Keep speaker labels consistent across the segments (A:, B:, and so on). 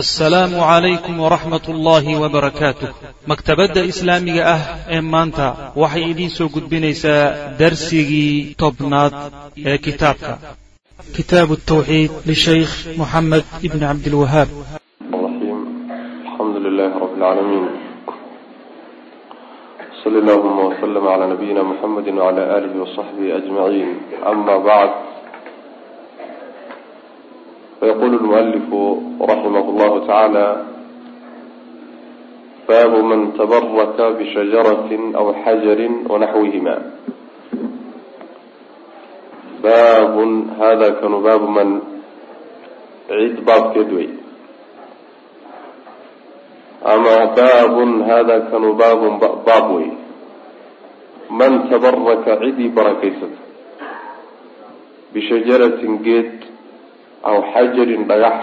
A: asalaamu calaykum waraxmat ullaahi wabarakaatuh maktabadda islaamiga ah ee maanta waxay idiin soo gudbinaysaa darsigii tobnaad ee kitaabka. Kitaabu tawxiid lishaykh moxamed ibni cabdilwahaab
B: alxamdu lilaahi rabi lcaalamiin sal allahuma wslm la nabiyina muxamedi wcla aalihi wsaxbihi ajmaciin ama bacd فيقول المؤلف رحمه الله تعالى باب من تبرك بشجرة أو حجر ونحوهما باب هذا كان باب من عيد باب كدوي ama baabun hada kanu baabun baab wey man tabaraka cidii barakaysata bishajaratin geed aw xajarin dhagax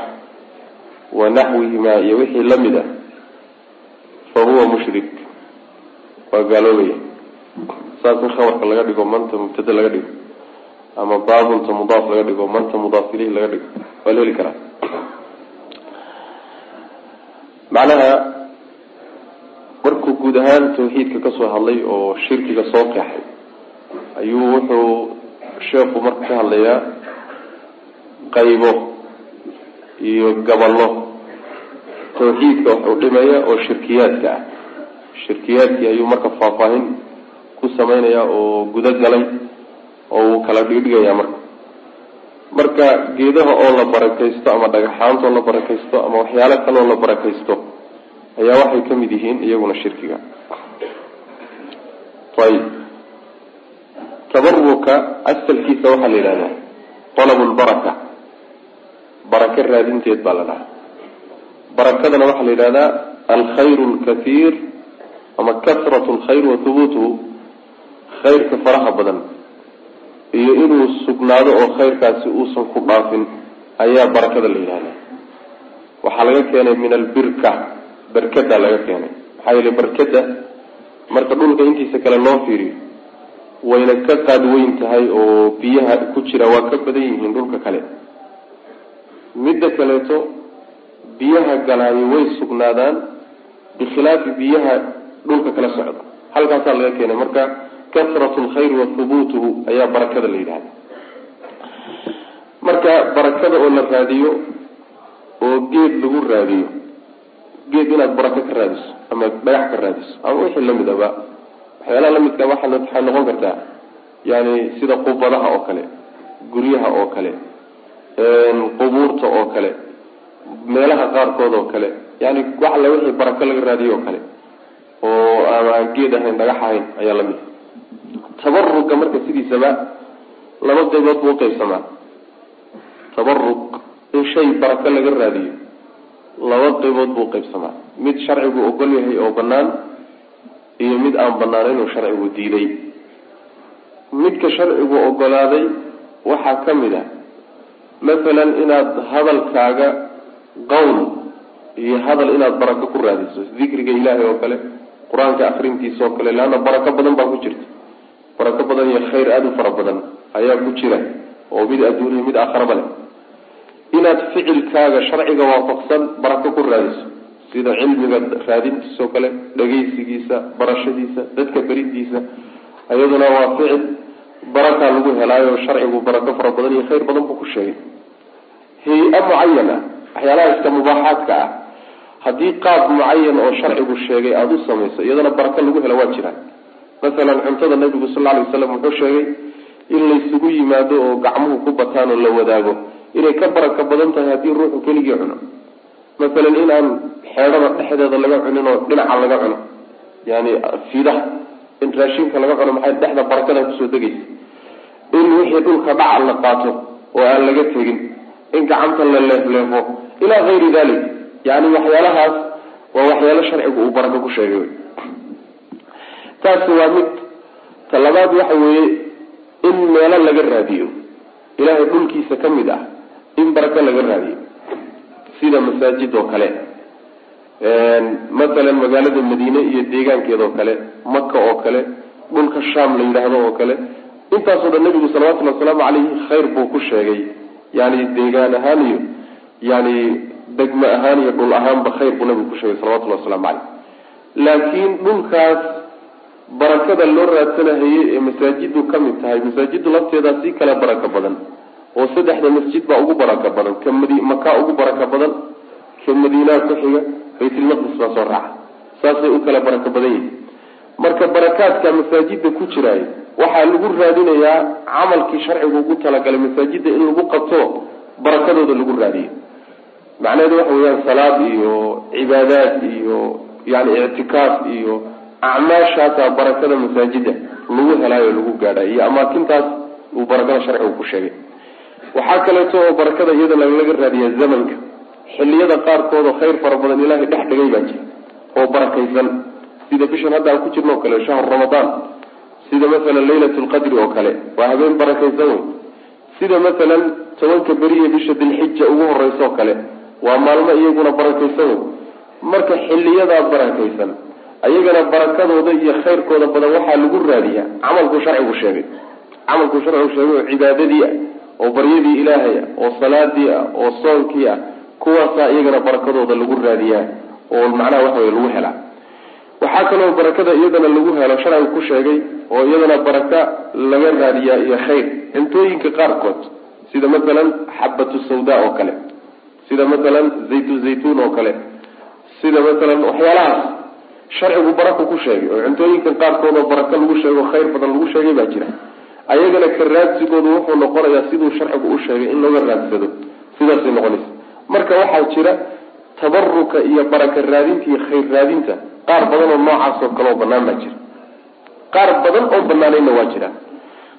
B: wa naxwihimaa iyo wixii la mid ah fa huwa mushrik. Waa gaaloobaya saas in khabarka laga dhigo manta mubtada laga dhigo ama baabunta mudaaf laga dhigo manta mudaaf ilayhi laga dhigo waa la heli karaa. Macnaha markuu guud ahaan tawxiidka ka soo hadlay oo shirkiga soo qeexay ayuu wuxuu sheekhu marka ka hadlayaa qaybo iyo gaballo. Tawxiidka wax u dhimaya oo shirkiyaadka ah. Shirkiyaadkii ayuu marka faahfaahin ku sameynaya oo gudo galay oo uu kala dhigdhigayaa marka. Marka geedaha oo la barakaysto ama dhagaxaanta la barakaysto ama waxyaalo kale oo la barakaysto ayaa waxay ka mid yihiin iyaguna shirkiga. Ayib tabaruka asalkiisa waxaa la yidhahdaa talabu lbaraka baraka raadinteed baa la dhahaa. Barakadana waxaa la yidhahdaa alkhayru lkathiir ama kasrat lkhayr wa hubuutuhu khayrka faraha badan. Iyo inuu sugnaado oo khayrkaasi uusan ku dhaafin ayaa barakada la yidhahdaa waxaa laga keenay min albirka barkada laga keenay. Maxaa yeele barkada marka dhulka intiisa kale loo fiiriyo wayna ka qaad weyn tahay oo biyaha ku jira waa ka badan yihiin dhulka kale midda kaleeto biyaha galaayo way sugnaadaan bikhilaafi biyaha dhulka kala socda halkaasaa laga keenay. Marka kasrat lkhayr wa hubuutuhu ayaa barakada la yidhahda marka barakada oo la raadiyo oo geed lagu raadiyo geed inaad barako ka raadiso ama dhagax ka raadiso ama wixii la mid aba waxyaalaha lamidka waxaa noqon kartaa yani sida qubadaha oo kale guryaha oo kale qubuurta oo kale meelaha qaarkood oo kale yani wax alla wixii barako laga raadiyo oo kale oo aan geed ahayn dhagax ahayn ayaa la mid tabaruga marka sidiisaba laba qaybood buu uqaybsamaa tabarug in shay barako laga raadiyo laba qaybood buu uqaybsamaa mid sharcigu ogol yahay oo banaan iyo mid aan banaanayn oo sharcigu diiday. Midka sharcigu ogolaaday waxaa ka mid ah masalan inaad hadalkaaga qowl iyo hadal inaad barako ku raadiso dikriga ilaahay oo kale qur'aanka akrintiisa oo kale leanna barako badan baa ku jirta. Barako badan iyo khayr aada u fara badan ayaa ku jira oo mid adduuniya mid aakharaba leh. Inaad ficilkaaga sharciga waafaqsan barako ku raadiso sida cilmiga raadintiisa oo kale dhagaysigiisa barashadiisa dadka beridiisa iyaduna waa ficil barakaa lagu helaayo sharcigu barako fara badan iyo khayr badan buu ku sheegay hay'a mucayana waxyaalaha iska mubaaxaadka ah. Haddii qaab mucayan oo sharcigu sheegay aada u samayso iyadana barako lagu hela waa jiraan. Masalan cuntada nabigu sal lla alay waslam wuxuu sheegay in laysugu yimaado oo gacmuhu ku bataan oo la wadaago inay ka barako badan tahay haddii ruuxu keligii cuno. Masalan in aan xeedhada dhexdeeda laga cunin oo dhinaca laga cuno yani fidaha in raashinka laga cuno maxay dhexda barakada ku soo degaysa? In wixii dhulka dhaca la qaato oo aan laga tegin in gacanta la leefleefo ilaa hayri dalik yani waxyaalahaas waa waxyaalo sharcigu uu barako ku sheegay. Taasi waa mid. Ta labaad waxa weeye in meelo laga raadiyo. Ilaahay dhulkiisa ka mid ah in barako laga raadiyo. Sida masaajid oo kale. Masalan magaalada madiine iyo deegaankeeda oo kale maka oo kale dhulka sham la yidhaahdo oo kale. Intaasoo dhan nabigu salawatullhi wasalaamu caleyhi khayr buu ku sheegay yani deegaan ahaan iyo yani degmo ahaan iyo dhul ahaanba khayr buu nabigu ku sheegay salawatullahi waslamu caleyh laakiin dhulkaas barakada loo raadsanahayey ee masaajidu ka mid tahay masaajidu lafteedaa sii kala baraka badan oo saddexda masjid baa ugu baraka badan ka mad makaa ugu baraka badan ka madiinaa ku xiga baytulmaqdis baa soo raaca. Saasay u kala baraka badan yihiin marka barakaadka masaajida ku jiraay waxaa lagu raadinayaa camalkii sharcigu ugu talagalay masaajida in lagu qabto barakadooda lagu raadiyo. Macnaheedu waxa weeyaan salaad iyo cibaadaad iyo yani ictikaaf iyo acmaashaasaa barakada masaajida lagu helaayo lagu gaadha iyo amaakintaas uu barakada sharcigu ku sheegay. Waxaa kaleeto oo barakada iyadana laga raadiya zamanka. Xiliyada qaarkood oo khayr fara badan ilaahay dhex dhigay baa jira oo barakaysan sida bishan hadda aan ku jirno o kale shahru ramadaan sida masalan laylat lqadri oo kale waa habeen barakaysan wey. Sida masalan tobanka beriye bisha dilxija ugu horeysa oo kale waa maalmo iyaguna barakaysan wey. Marka xiliyadaa barakaysan ayagana barakadooda iyo khayrkooda badan waxaa lagu raadiyaa camalkuu sharcigu sheegay. Camalkuu sharcigu sheegay oo cibaadadii ah oo baryadii ilaahay ah oo salaadii ah oo soonkii ah kuwaasaa iyagana barakadooda lagu raadiyaa oo macnaha waxa wey lagu helaa waxaa kaloo barakada iyadana lagu helo sharcigu ku sheegay oo iyadana baraka laga raadiyaa iyo khayr. Cuntooyinka qaarkood sida masalan xabatu sawda oo kale sida masalan zaytu zaytuun oo kale sida masalan waxyaalahaas sharcigu baraka ku sheegay oo cuntooyinkan qaarkood oo baraka lagu sheego khayr badan lagu sheegay baa jira. Ayagana ka raadsigoodu wuxuu noqonayaa siduu sharcigu u sheegay in looga raadsado sidaasay noqonaysa. Marka waxaa jira tabaruka iyo baraka raadinta iyo khayr raadinta qaar badan oo noocaas oo kale oo banaan baa jira. Qaar badan oo banaanayna waa jira.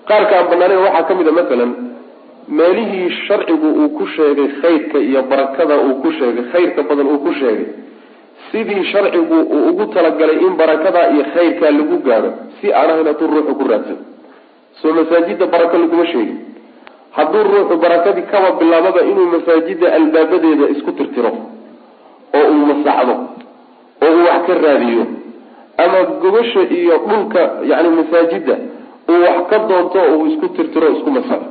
B: Qaarka aan banaanayn waxaa ka mid a masalan meelihii sharcigu uu ku sheegay khayrka iyo barakada uu ku sheegay khayrka badan uu ku sheegay sidii sharcigu uu ugu talagalay in barakadaa iyo khayrkaa lagu gaadho si aan ahayn hadduu ruuxu ku raadsado soo masaajida barako laguma sheegin. Hadduu ruuxu barakadii kaba bilaababa inuu masaajida albaabadeeda isku tirtiro masaxdo oo uu wax ka raadiyo ama gobasha iyo dhulka yani masaajida uu wax ka doonto oo uu isku tirtiro isku masaxo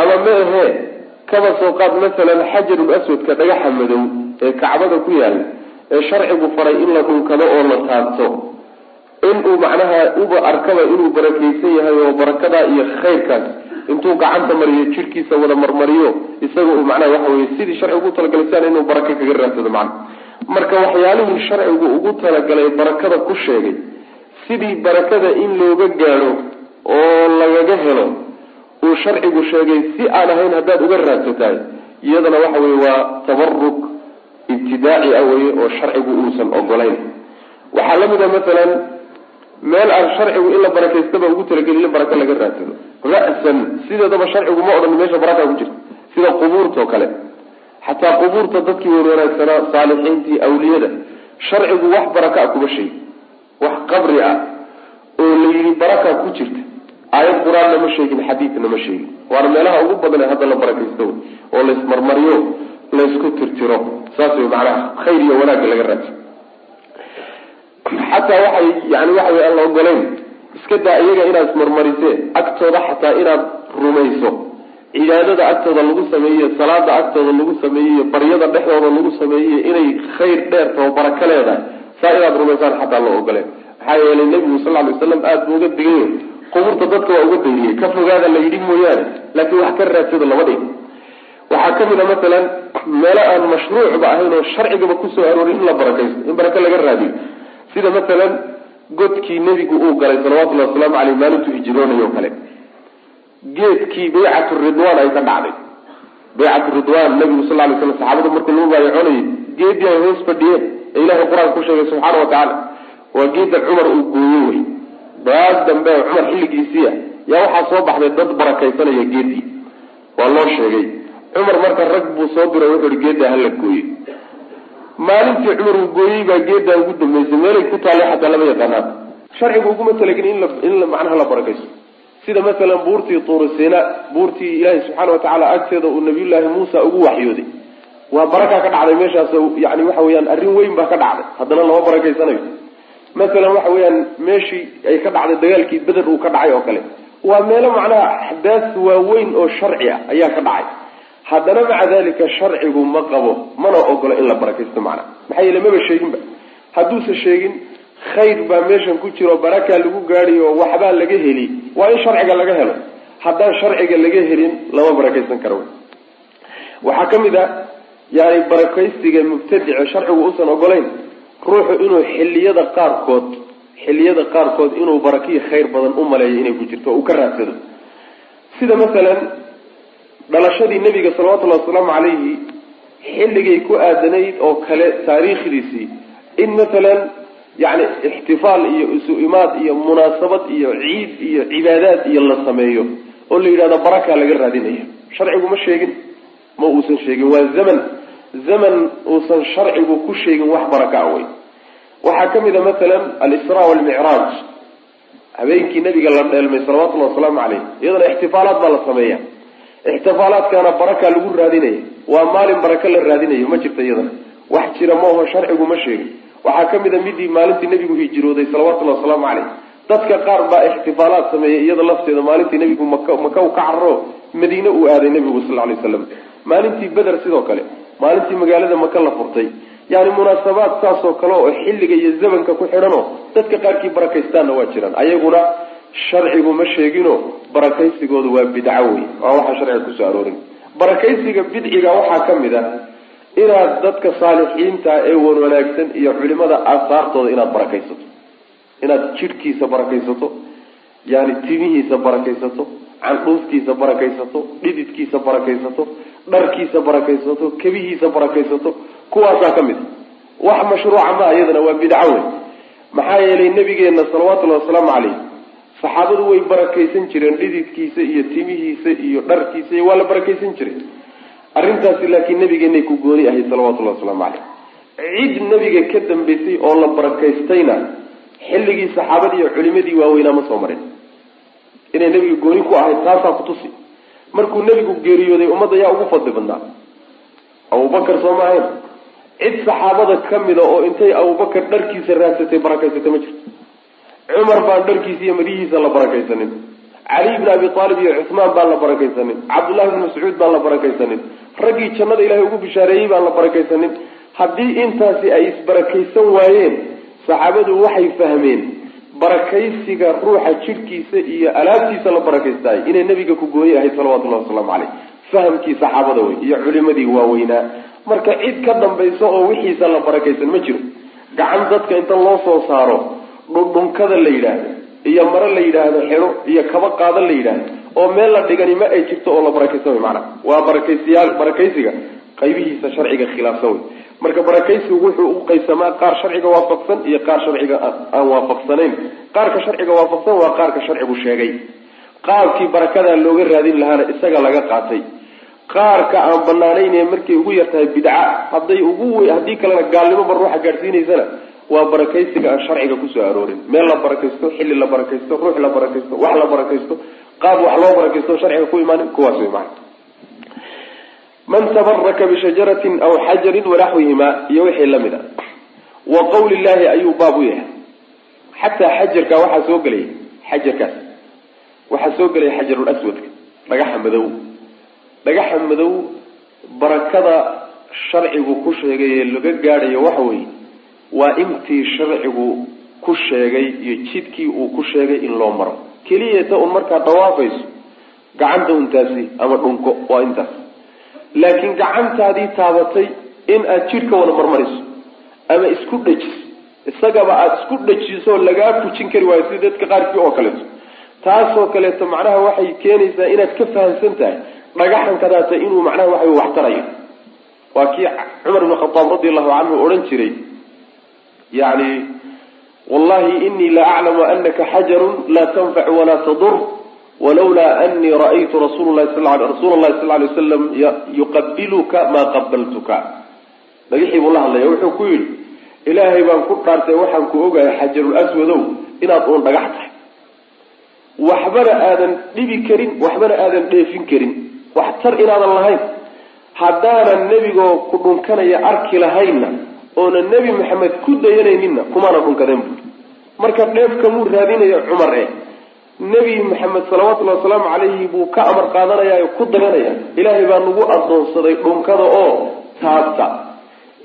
B: ama ma ahee kaba soo qaad masalan xajarul aswadka dhagaxa madow ee kacbada ku yaalla ee sharcigu faray in la dhunkado oo la taabto. Inuu macnaha uba arkaba inuu barakaysan yahay oo barakadaa iyo khayrkaas intuu gacanta mariyo jirkiisa wada marmariyo isaga uu macnaha waxa weye sidii sharcigu ugu talagalay inuu baraka kaga raadsado macna marka waxyaalihii sharcigu ugu talagalay barakada ku sheegay sidii barakada in looga gaadho oo lagaga helo uu sharcigu sheegay si aan ahayn haddaad uga raadsatahay iyadana waxa weye waa tabaruk ibtidaaci ah weye oo sharcigu uusan ogolayn waxaa la mid a masalan meel aan sharcigu in la barakaystaba ugu talagelin in baraka laga raadsado ra'san sideedaba sharcigu ma odhan meesha baraka ku jirta sida qubuurta oo kale xataa qubuurta dadkii wan wanaagsanaa saalixiintii awliyada sharcigu wax baraka a kuma sheegi wax qabri ah oo la yidhi baraka ku jirta. Aayad qur'aanna ma sheegin xadiidna ma sheegin. Waana meelaha ugu badan ee hadda la barakaysto oo laysmarmariyo laysku tirtiro. Saas wey macnaha khayr iyo wanaagga laga raadsa xataa waxay yani waxa wey aan la ogolayn iska daa iyaga inaad ismarmarisee agtooda xataa inaad rumayso cibaadada agtooda lagu sameeyey salaada agtooda lagu sameeyey baryada dhexdooda lagu sameeyey inay khayr dheerta oo baraka leedahay saa inaad rumaysaan xataa loo ogoleen maxaa yeelay nebigu sal ly waslam aada buu uga digay qubuurta dadka waa uga dayriyey ka fogaada la yidhi mooyaane laakiin wax ka raadsada lama dhig. Waxaa ka mid a masalan meelo aan mashruucba ahayn oo sharcigaba ku soo aroorin in la barakaysto in baraka laga raadiyo. Sida masalan godkii nebigu uu galay salawatullahi wasalaamu caleyh maalintuu hijroonay o kale geedkii baycatu ridwaan ay ka dhacday. Baycatu ridwaan nabigu sal lay slam saxaabadu markuu lagu baayacoonayay geedii ay hoos fadhiyeen ee ilahay qur'aanka ku sheegay subxaana watacaala waa geeda cumar uu gooyo wey. Baas dambe cumar xilligiisiia yaa waxaa soo baxday dad barakaysanaya geedii. Waa loo sheegay. Cumar marka rag buu soo diray wuxuu ihi geeddaa hala gooye maalintii cumar uu gooyey baa geeddaa ugu dambeysay meelay ku taallay xataa lama yaqaanaan sharcigu uguma talagin in la macnaha la barakaysto sida masalan buurtii tuurisiina buurtii ilaahay subxaana watacaala agteeda uu nabiyullaahi muusa ugu waxyooday. Waa barakaa ka dhacday meeshaas yani waxa weyaan arrin weyn baa ka dhacday. Haddana lama barakaysanayo masalan waxa weeyaan meeshii ay ka dhacday dagaalkii beder uu ka dhacay oo kale. Waa meelo macnaha axdaas waaweyn oo sharci ah ayaa ka dhacay. Haddana maca dalika sharcigu ma qabo mana ogolo in la barakaysto macna. Maxaa yeele maba sheeginba. Hadduusa sheegin khayr baa meeshan ku jiro barakaa lagu gaadhiyo waxbaa laga heli. Waa in sharciga laga helo. Haddaan sharciga laga helin lama barakaysan karo. Waxaa ka mid a yani barakaysiga mubtadice sharcigu usan ogolayn ruuxu inuu xiliyada qaarkood xiliyada qaarkood inuu barakiyo khayr badan u maleeyo inay ku jirto uu ka raadsado. Sida masalan dhalashadii nebiga salawatullahi wasalaamu calayhi xilligay ku aadanayd oo kale taariikhdiisii in masalan yani ixtifaal iyo isu imaad iyo munaasabad iyo ciid iyo cibaadaad iyo la sameeyo oo la yidhahdo barakaa laga raadinaya. Sharcigu ma sheegin ma uusan sheegin. Waa zaman zaman uusan sharcigu ku sheegin wax baraka wey. Waxaa ka mid a masalan alisra walmicraaj habeenkii nabiga la dheelmay salawatullahi wasalaamu caleyh iyadana ixtifaalaad baa la sameeya. Ixtifaalaadkaana baraka lagu raadinaya. Waa maalin baraka la raadinayo ma jirta iyadana wax jira maaho sharcigu ma sheegin. Waxaa ka mid a midii maalintii nebigu hijrooday salawatullahi wasalaamu caleyh dadka qaar baa ixtifaalaad sameeyay iyada lafteeda maalintii nebigu maka maka u ka cararo madiine uu aaday nebigu sal lay slam maalintii beder sidoo kale maalintii magaalada maka la furtay. Yani munaasabaad saasoo kale oo xilliga iyo zamanka ku xidhanoo dadka qaarkii barakaystaanna waa jiraan. Ayaguna sharcigu ma sheegino barakaysigoodu waa bidco wey waa waxaa sharciga ku soo aroorin. Barakaysiga bidciga waxaa ka mid ah inaad dadka saalixiinta ee wan wanaagsan iyo culimada aasaartooda inaad barakaysato. Inaad jidhkiisa barakaysato yani timihiisa barakaysato candhuuftiisa barakaysato dhididkiisa barakaysato dharkiisa barakaysato kebihiisa barakaysato kuwaasaa ka mid wax mashruuca maa iyadana waa bidco wey maxaa yeelay nabigeena salawatullahi wasalaamu caleyh saxaabadu way barakaysan jireen dhididkiisa iyo timihiisa iyo dharkiisa iyo waa la barakaysan jiray arrintaasi laakiin nabigeenay ku gooni ahayd salawatullahi wasalaamu caleyh cid nabiga ka dambaysay oo la barakaystayna xilligii saxaabadii iyo culimadii waaweynaa ma soo marin. Inay nabiga gooni ku ahayd taasaa kutusi markuu nebigu geeriyooday ummadda yaa ugu fadli badnaa abubakar soo ma ahayn? Cid saxaabada ka mida oo intay abubakar dharkiisa raadsatay barakaysatay ma jirto. Cumar baan dharkiisa iyo madhihiisa la barakaysanin cali bn abi aalib iyo cuhmaan baan la barakaysanin. Cabdullahi bn mascuud baan la barakaysanin. Raggii jannada ilahay ugu bishaareeyey baan la barakaysanin. Haddii intaasi ay isbarakaysan waayeen saxaabadu waxay fahmeen barakaysiga ruuxa jidhkiisa iyo alaabtiisa la barakaystaay inay nabiga ku gooni ahayd salawatullahi wasalaamu caleyh fahamkii saxaabada wey iyo culimadii waaweynaa marka cid ka dambaysa oo wixiisa la barakaysan ma jiro. Gacan dadka inta loo soo saaro dhundhunkada la yidhaahdo iyo mare la yidhaahdo xidho iyo kaba qaada la yidhaahdo oo meel la dhigani ma ay jirto oo la barakaysan wey macana waa barakaysiyaal barakaysiga. Qaybihiisa sharciga khilaafsan wey marka barakaysigu wuxuu u qaysamaa qaar sharciga waafaqsan iyo qaar sharciga aan waafaqsanayn. Qaarka sharciga waafaqsan waa qaarka sharcigu sheegay. Qaabkii barakadaa looga raadin lahaana isaga laga qaatay. Qaarka aan banaanayne markay ugu yartahay bidca hadday ugu haddii kalena gaalnimoba ruuxa gaadhsiinaysana waa barakaysiga aan sharciga ku soo aroorin. Meel la barakaysto xilli la barakaysto ruux la barakaysto wax la barakaysto qaab wax loo barakaysto sharciga ku imaanin kuwaas wey maana man tabaraka bishajaratin aw xajarin wanaxwihima iyo wixii la mid a. Wa qawli llahi ayuu baab u yahay. Xataa xajarka waxaa soo gelaya xajarkaas. Waxaa soo gelaya xajarul aswadka dhagaxa madow. Dhagaxa madow barakada sharcigu ku sheegay ee laga gaadhayo waxa weeye waa intii sharcigu ku sheegay iyo jidkii uu ku sheegay in loo maro. Keliyata un markaad dhawaafayso gacanta untaasi ama dhunko waa intaas. Laakiin gacantaadii taabatay in aad jidhka wada marmarayso ama isku dhejiso isagaba aada isku dhejiso lagaa fujin kari waayo sida dadka qaarkii oo kaleeto. Taasoo kaleeto macnaha waxay keenaysaa inaad ka fahamsan tahay dhagaxan kadaata inuu macnaha waxa wax tarayo. Waa kii cumar ibn khataab radi allahu canhu odhan jiray yani wallahi inii la aclamu anaka xajarun laa tanfac walaa tadur walawlaa anii ra'aytu rasul lahi rasuula llahi sal lay waslam yuqabiluka maa qabaltuka dhagaxii buu la hadlaya wuxuu ku yidhi ilaahay baan ku dhaartay waxaan ku ogahay xajarul aswadow inaad uun dhagax tahay. Waxbana aadan dhibi karin waxbana aadan dheefin karin. Wax tar inaadan lahayn. Haddaanan nebigoo ku dhunkanaya arki lahaynna oona nebi maxamed ku dayanayninna kumaana dhunkadeen buuri marka dheefkamuu raadinaya cumar eh. Nebi maxamed salawatullahi wasalaamu calayhi buu ka amar qaadanaya oo ku daganaya ilaahay baa nagu addoonsaday dhunkada oo taabta.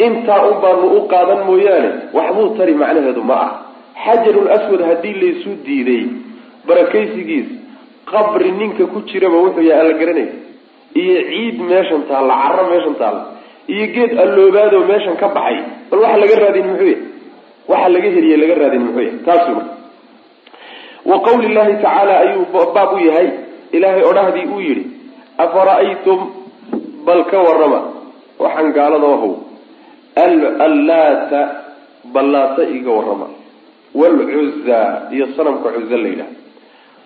B: Intaa un baanu u qaadan mooyaane waxbuu tari macnaheedu ma ah. Xajarul aswad haddii laysu diiday. Barakaysigiis qabri ninka ku jiraba wuxuu yahay alla garanay. Iyo ciid meeshan taalla carro meeshan taalla iyo geed alloobaadoo meeshan ka baxay. Bal waxa laga raadin muxuu yahay? Waxa laga heliye laga raadin muxuu yahay? Taas wey wa qawli llahi tacaala ayuu baab u yahay. Ilaahay odhahdii uu yidhi afara'aytum bal ka warrama waxaan gaalada ahow allaata ballaata iga warrama waalcuzza iyo sanamka cuza la yidhaha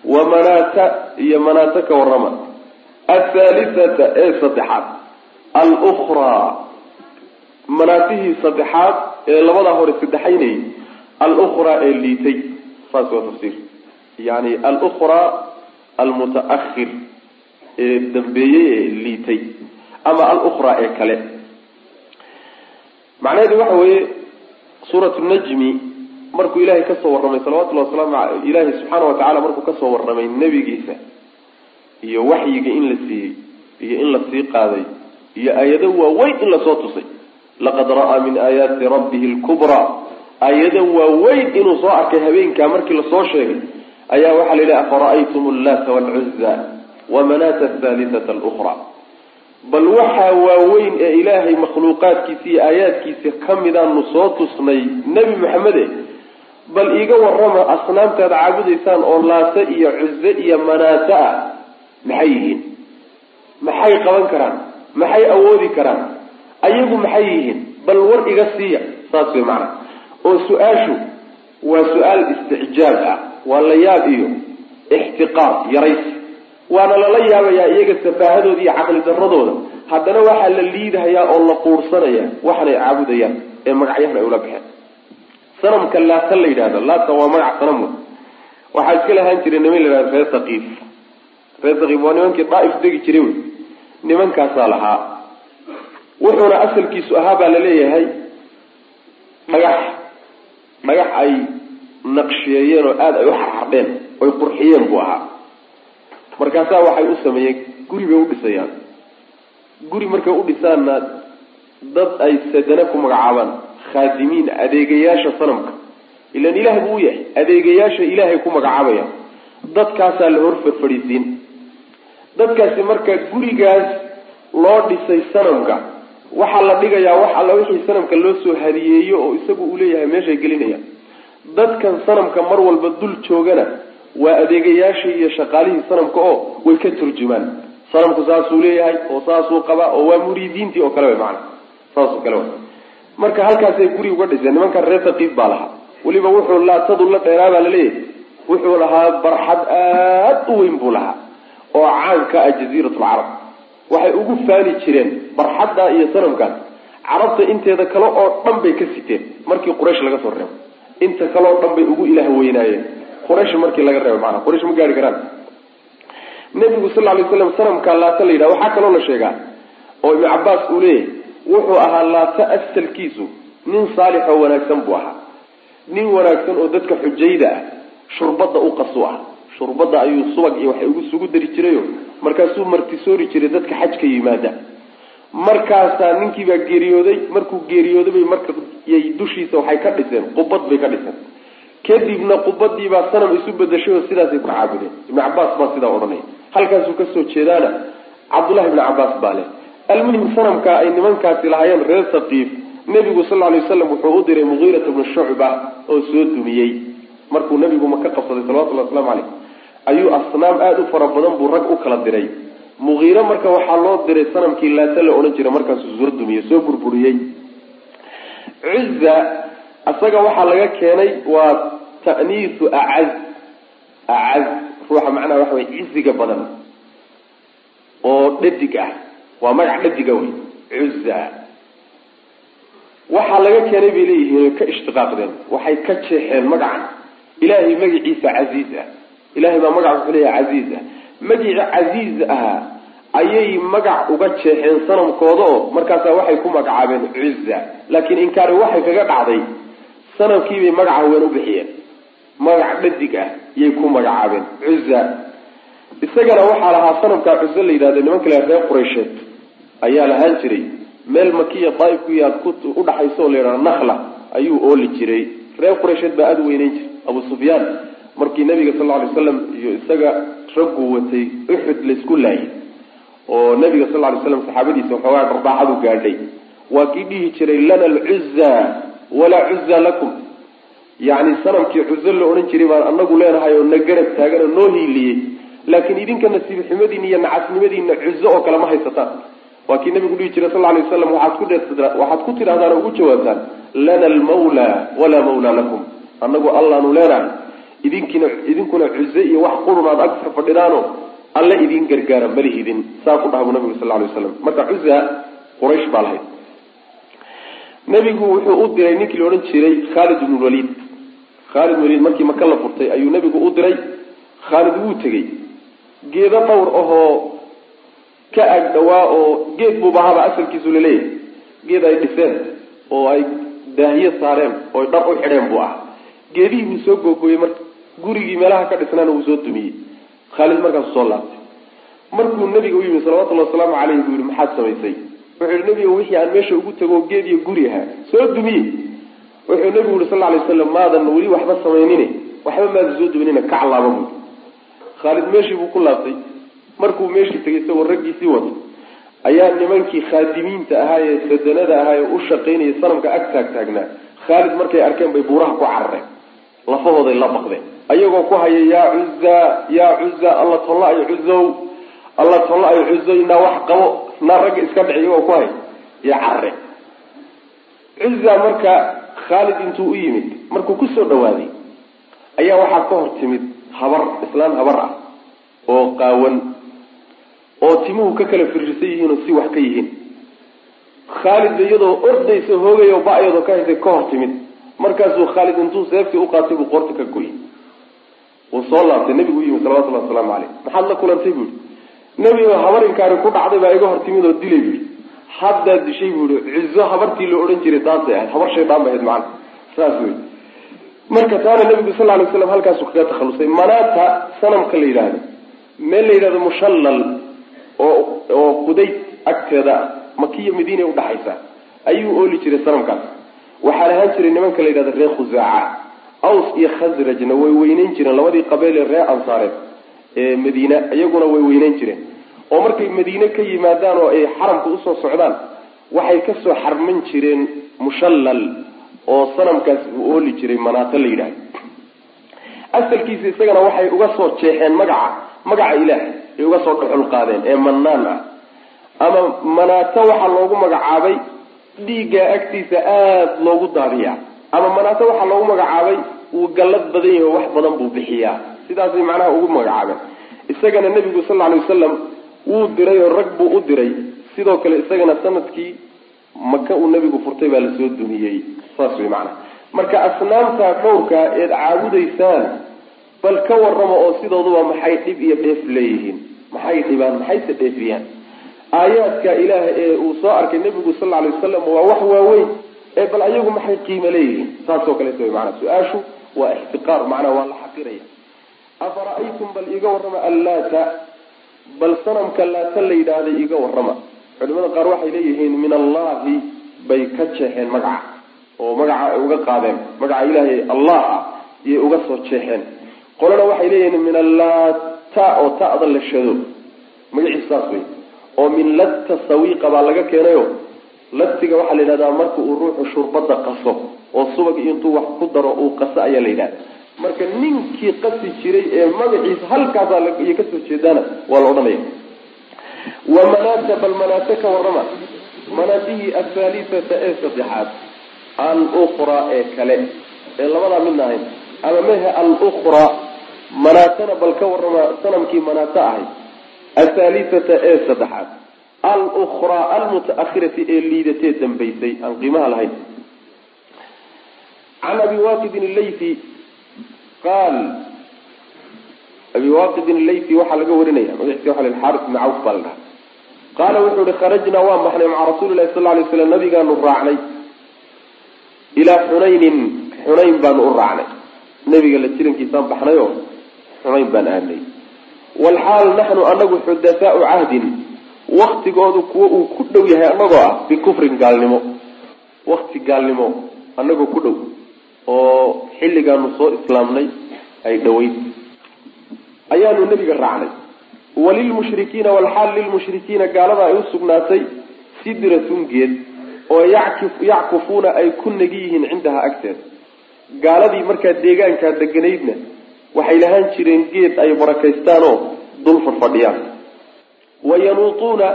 B: wa manaata iyo manaata ka warrama athaalithata ee saddexaad alukraa manaatihii saddexaad ee labadaa hore saddexaynayay alukraa ee liitay. Saas waa tafsiir. Yani alukraa almutaakhir ee dambeeyey ee liitay ama alukraa ee kale. Macnaheedu waxa weeye suuratu najmi markuu ilaahay ka soo warramay salawatullahi wasalaamu a ilaahay subxaana wa tacala markuu ka soo warramay nebigiisa iyo waxyiga in la siiyey iyo in la sii qaaday iyo aayado waaweyn in la soo tusay. Laqad ra'aa min aayaati rabbihi lkubraa aayado waaweyn inuu soo arkay habeenkaa markii la soo sheegay ayaa waxaa la yidhaha afara'aytum allaata waalcuzza wamanaata athaalithata alukra bal waxaa waaweyn ee ilaahay makhluuqaadkiisa iyo aayaadkiisa ka midaanu soo tusnay nebi maxamede bal iiga warrama asnaamtaad caabudaysaan oo laata iyo cuze iyo manaata ah maxay yihiin? Maxay qaban karaan maxay awoodi karaan? Ayagu maxay yihiin? Bal war iga siiya. Saas way macana oo su'aashu waa su'aal isticjaab ah. Waa la yaab iyo ixtiqaar yaraysi. Waana lala yaabayaa iyaga safaahadooda iyo caqli daradooda haddana waxaa la liidahayaa oo la quursanaya waxanay caabudayaan ee magacyahan ay ula baxeen. Sanamka laata la yidhahdo laata waa magac sanam waxaa iska lahaan jiray niman la yidhahdo reer saqiif reer saqiif waa nimankii daaif degi jiray wey nimankaasaa lahaa. Wuxuuna asalkiisu ahaa baa la leeyahay dhagax dhagax ay naqshiyeeyeen oo aada ay u xarxardheen oy qurxiyeen buu ahaa. Markaasaa waxay u sameeyeen guri bay u dhisayaan. Guri markay u dhisaanna dad ay sadana ku magacaabaan khaadimiin adeegayaasha sanamka. Ilan ilaah buu u yahay adeegayaasha ilaahay ku magacaabaya. Dadkaasaa la hor farfadhiisiin dadkaasi marka gurigaas loo dhisay sanamka waxaa la dhigayaa wax alla wixii sanamka loo soo hadiyeeyo oo isagu uu leeyahay meeshay gelinayaan. Dadkan sanamka mar walba dul joogana waa adeegayaashii iyo shaqaalihii sanamka oo way ka turjumaan. Sanamku saasuu leeyahay oo saasuu qabaa oo waa muriidiintii oo kale way macana saasoo kale wa marka halkaasay guri uga dhiseen nimankan reer saqiif baa lahaa. Weliba wuxuu laatadu la dheeraa baa la leeyahay wuxuu lahaa barxad aad u weyn buu lahaa oo caanka ah jaziiratulcarab waxay ugu faani jireen barxaddaa iyo sanamkaas carabta inteeda kale oo dhan bay ka siteen markii quraysh laga soo reebo. Inta kale oo dhan bay ugu ilaah weynaayeen. Quraysh markii laga reebo maanaa quraysh ma gaari karaan. Nebigu sal lay slam sanamkaa laata la yidhaha waxaa kaloo la sheegaa oo ibnu cabaas uu leeyahay wuxuu ahaa laata asalkiisu nin saalix oo wanaagsan buu ahaa. Nin wanaagsan oo dadka xujayda ah shurbadda u qasu ah shurbadda ayuu subag iyo waxay ugu sugu dari jirayo. Markaasuu martisoori jiray dadka xajka yimaada. Markaasaa ninkiibaa geeriyooday markuu geeriyooday bay marka dushiisa waxay ka dhiseen qubad bay ka dhiseen. Kadibna qubadiibaa sanam isu bedashay oo sidaasay ku caabudeen. Ibnu cabaas baa sidaa odhanaya halkaasuu ka soo jeedaana cabdullahi ibnu cabaas baa leh. Almuhim sanamka ay nimankaasi lahaayeen reer saqiif nebigu sal ly waslam wuxuu u diray mugiirata bnu shucba oo soo dumiyey. Markuu nebigu maka qabsaday salawatullahi waslamu caleyh ayuu asnaam aada u fara badan buu rag u kala diray. Mugiire marka waxaa loo diray sanamkii laata la odhan jiray markaasuu soo dumiyey soo burburiyey. Cuzza isaga waxaa laga keenay waa ta'niisu acaz. Acaz ruuxa macnaha waxa wey ciziga badan oo dhadig ah. Waa magac dhadiga wey cuzza waxaa laga keenay bay leeyihiin ka ishtiqaaqdeen waxay ka jeexeen magacan. Ilaahay magaciisa casiiz ah ilahay baa magac wuxuu leeyahay casiiz ah. Magicii casiiz ahaa ayay magac uga jeexeen sanamkooda oo markaasaa waxay ku magacaabeen cuzza laakiin inkaari waxay kaga dhacday sanamkiibay magaca haween u bixiyeen. Magac dhadig ah yay ku magacaabeen cuza isagana waxaa lahaa sanamkaa cuzo la yidhahdo nimanka la reer quraysheed. Ayaa lahaan jiray. Meel makiya daaif ku yaad udhaxaysa oo la yidhahdo nakhla ayuu ooli jiray. Reer quraysheed baa aada weyneyn jiray. Abu sufyaan markii nabiga sal lay slam iyo isaga raggu watay uxud laysku laayay oo nabiga sal lay slam saxaabadiisa waxoogaa dharbaaxadu gaadhay. Waa kii dhihi jiray lana alcuza walaa cuza lakum. Yacni sanamkii cuzo la odhan jiray baan anagu leenahay oo na garab taagan oo noo hiiliyey. Laakiin idinka nasiib xumadiina iyo nacasnimadiina cuzo oo kale ma haysataan. Waa kii nabigu dhihi jiray sal alay waslam waxaad ku tidhahdaan oo ugu jawaabtaan. Lana almawla walaa mawla lakum. Anagu allaanu leenahay idinkina idinkuna cuze iyo wax qurun aad agfar fadhidaano alle idin gargaara malihidin saa ku dhaha nabigu sal lla alay waslam marka cuza quraysh baa lahayd. Nebigu wuxuu u diray ninkii la odhan jiray khaalid ibnu waliid khaalid waliid markii maka la furtay ayuu nebigu u diray. Khaalid wuu tegey. Geedo dhowr ahoo ka ag dhawaa oo geed buubahaba asalkiisu la leeyahay geed ay dhiseen oo ay daahiye saareen oo dhar u xidheen buu ah geedihii buu soo googooyey marka gurigii meelaha ka dhisnaana wuu soo dumiyey khaalid markaasu soo laabtay. Markuu nebiga u yimi salawatullhi wasalaamu caleyh buu yihi maxaad samaysay? Wuxuu yihi nebiga wixii aan meesha ugu tago geed iyo guri ahaa soo dumiye wuxuu nebigu yihi sal alay waslam maadan weli waxba samaynine waxba maadan soo duminina kac laaba buui khaalid meeshii buu ku laabtay. Markuu meeshii tegay isagoo raggiisii wato ayaa nimankii khaadimiinta ahaa ee sadanada ahaa ee u shaqaynayay sanamka ag taag taagnaa khaalid markay arkeen bay buuraha ku carareen lafahooday la baqdeen ayagoo ku haya yaa cuza yaa cuza alla tolla ay cuzow alla tolla ay cuzoy naa wax qabo naa ragga iska dhici iyagoo ku haya yaa carareen cuza marka khaalid intuu u yimid markuu ku soo dhawaaday ayaa waxaa ka hor timid habar islaan habar ah oo qaawan oo timuhu ka kala firirsan yihiin oo si wax ka yihiin. Khaalid iyadoo ordaysa hoogay oo ba-yadoo ka haysay ka hor timid markaasuu khaalid intuu seeftii uqaatay buu qoorta ka goyey wuu soo laabtay nebigu u yimi salawatullahi wasalaamu caleyh maxaad la kulantay buu yihi nebigo habarinkaari ku dhacday baa iga hor timid oo dilay buu yihi haddaad dishay buu yihi cizo habartii la odhan jiray taasay ahayd. Habar shaydaan bay ahayd macana saas wey marka taana nebigu sal lay slam halkaasu kaga takhalusay. Manaata sanamka la yidhaahdo. Meel la yidhahdo mushallal oo oo qudayd agteeda makiya madiina udhaxaysa ayuu ooli jiray sanamkaas waxaa lahaan jiray nimanka la yidhahdo reer khusaaca aws iyo khasrajna way weyneyn jireen labadii qabeele reer ansaareed ee madiina iyaguna way weyneyn jireen. Oo markay madiine ka yimaadaan oo ay xaramka u soo socdaan waxay ka soo xarman jireen mushallal oo sanamkaas uu ooli jiray manaato la yidhahdo. Asalkiisa isagana waxay uga soo jeexeen magaca magaca ilaah ay uga soo dhuxul qaadeen ee mannaan ah. Ama manaato waxaa loogu magacaabay dhiiggaa agtiisa aada loogu daadiyaa. Ama manaato waxaa loogu magacaabay wuu gallad badan yahi oo wax badan buu bixiyaa. Sidaasay macnaha ugu magacaabeen isagana nebigu sal lla lay wasalam wuu diray oo rag buu u diray. Sidoo kale isagana sannadkii maka uu nebigu furtay baa la soo dumiyey saas wey macnaha. Marka asnaamta dhowrka eed caabudaysaan bal ka warrama oo sidooduba maxay dhib iyo dheef leeyihiin? Maxay dhibaan? Maxayse dheefiyaan aayaadka ilaah ee uu soo arkay nebigu sal lla lay wasalam waa wax waaweyn ee bal ayagu maxay qiimo leeyihiin? Saasoo kaleeta way maanaa su'aashu waa ixtiqaar macnaa waa la xaqiraya. Afara-aytum bal iiga warrama allaata bal sanamka laata la yidhaahday iiga warrama. Culimada qaar waxay leeyihiin min allahi bay ka jeexeen magaca oo magaca ay uga qaadeen magaca ilaahay allah ah iyay uga soo jeexeen qolana waxay leeyihiin min allaata oo ta'da la shado. Magaciisu saas wey oo min latta sawiiqa baa laga keenayo. Latiga waxaa la yidhahdaa marka uu ruuxu shurbada qaso oo subag intuu wax ku daro uu qaso ayaa la yidhahda marka ninkii qasi jiray ee magaciisa halkaasaa iyo ka soo jeedaana waa la odhanaya. Wa manaata bal manaate ka warrama. Manaatihii athaalithata ee saddexaad al-ukhraa ee kale. Ee labadaa midna ahayn. Ama mehe al-ukhraa manaatana bal ka warrama sanamkii manaato ahayd athaalithata ee saddexaad al-ukhraa almuta-ahirati ee liidatee dambaysay aan qiimaha lahayn can abi waaqidin allaythi qaal abi waaqidin allaythi waxaa laga warinaya magaciisa waxa la xaaris ibn cawf baa la qaala wuxuu ihi kharajnaa waan baxnay maca rasuuli lahi sal lay slam nabigaanu raacnay ilaa xunaynin xunayn baanu u raacnay nebiga la jirankiisaan baxnay xunayn baan aadnay walxaal naxnu anagu xudathaau cahdin waktigoodu kuwo uu ku dhow yahay anagoo ah bikufrin gaalnimo. Wakti gaalnimo anagoo ku dhow oo xilligaanu soo islaamnay ay dhoweyd. Ayaanu nebiga raacnay. Walilmushrikiina walxaal lilmushrikiina gaalada ay usugnaatay sidratun geed oo yackufuuna ay ku negi yihiin cindaha agteeda gaaladii markaa deegaankaa deganaydna waxay lahaan jireen geed ay barakaystaanoo dul fadhfadhiyaan wayanuutuuna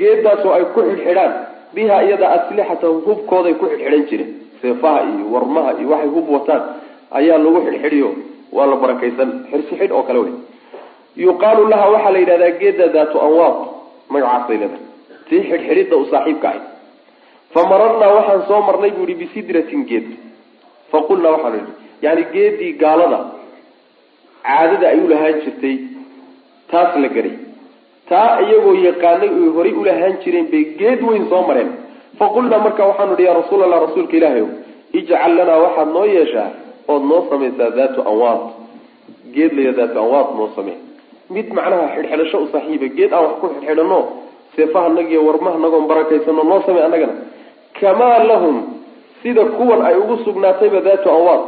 B: geedaasoo ay ku xidhxidhaan biha iyada aslixatahum hubkooday ku xidxidhan jireen seefaha iyo warmaha iyo waxay hub wataan ayaa lagu xidhxidhiyo waa la barakaysan. Xirsi xidh oo kale wey. Yuqaalu laha waxaa la yidhahdaa geeda daatu anwaad magacaasay leedahay. Tii xidhxidhidda u saaxiibka ahay. Fa mararnaa waxaan soo marnay bu ihi bisidratin geed. Faqulnaa waxaanu idhi yani geedii gaalada caadada ay ulahaan jirtay taas la garay. Taa iyagoo yaqaanay oy horay ulahaan jireen bay geed weyn soo mareen. Faqulnaa marka waxaanu ihi yaa rasuul allah rasuulka ilaahay ijcal lanaa waxaad noo yeeshaa ood noo samaysaa daatu anwaad geed laya daatu anwaad noo samee. Mid macnaha xidhxidhasho u saaxiiba geed aan wax ku xidhxidhano seefahanagiyo warmahanagoon barakaysano noo samey annagana. Kamaa lahum sida kuwan ay ugu sugnaatayba daatu anwaad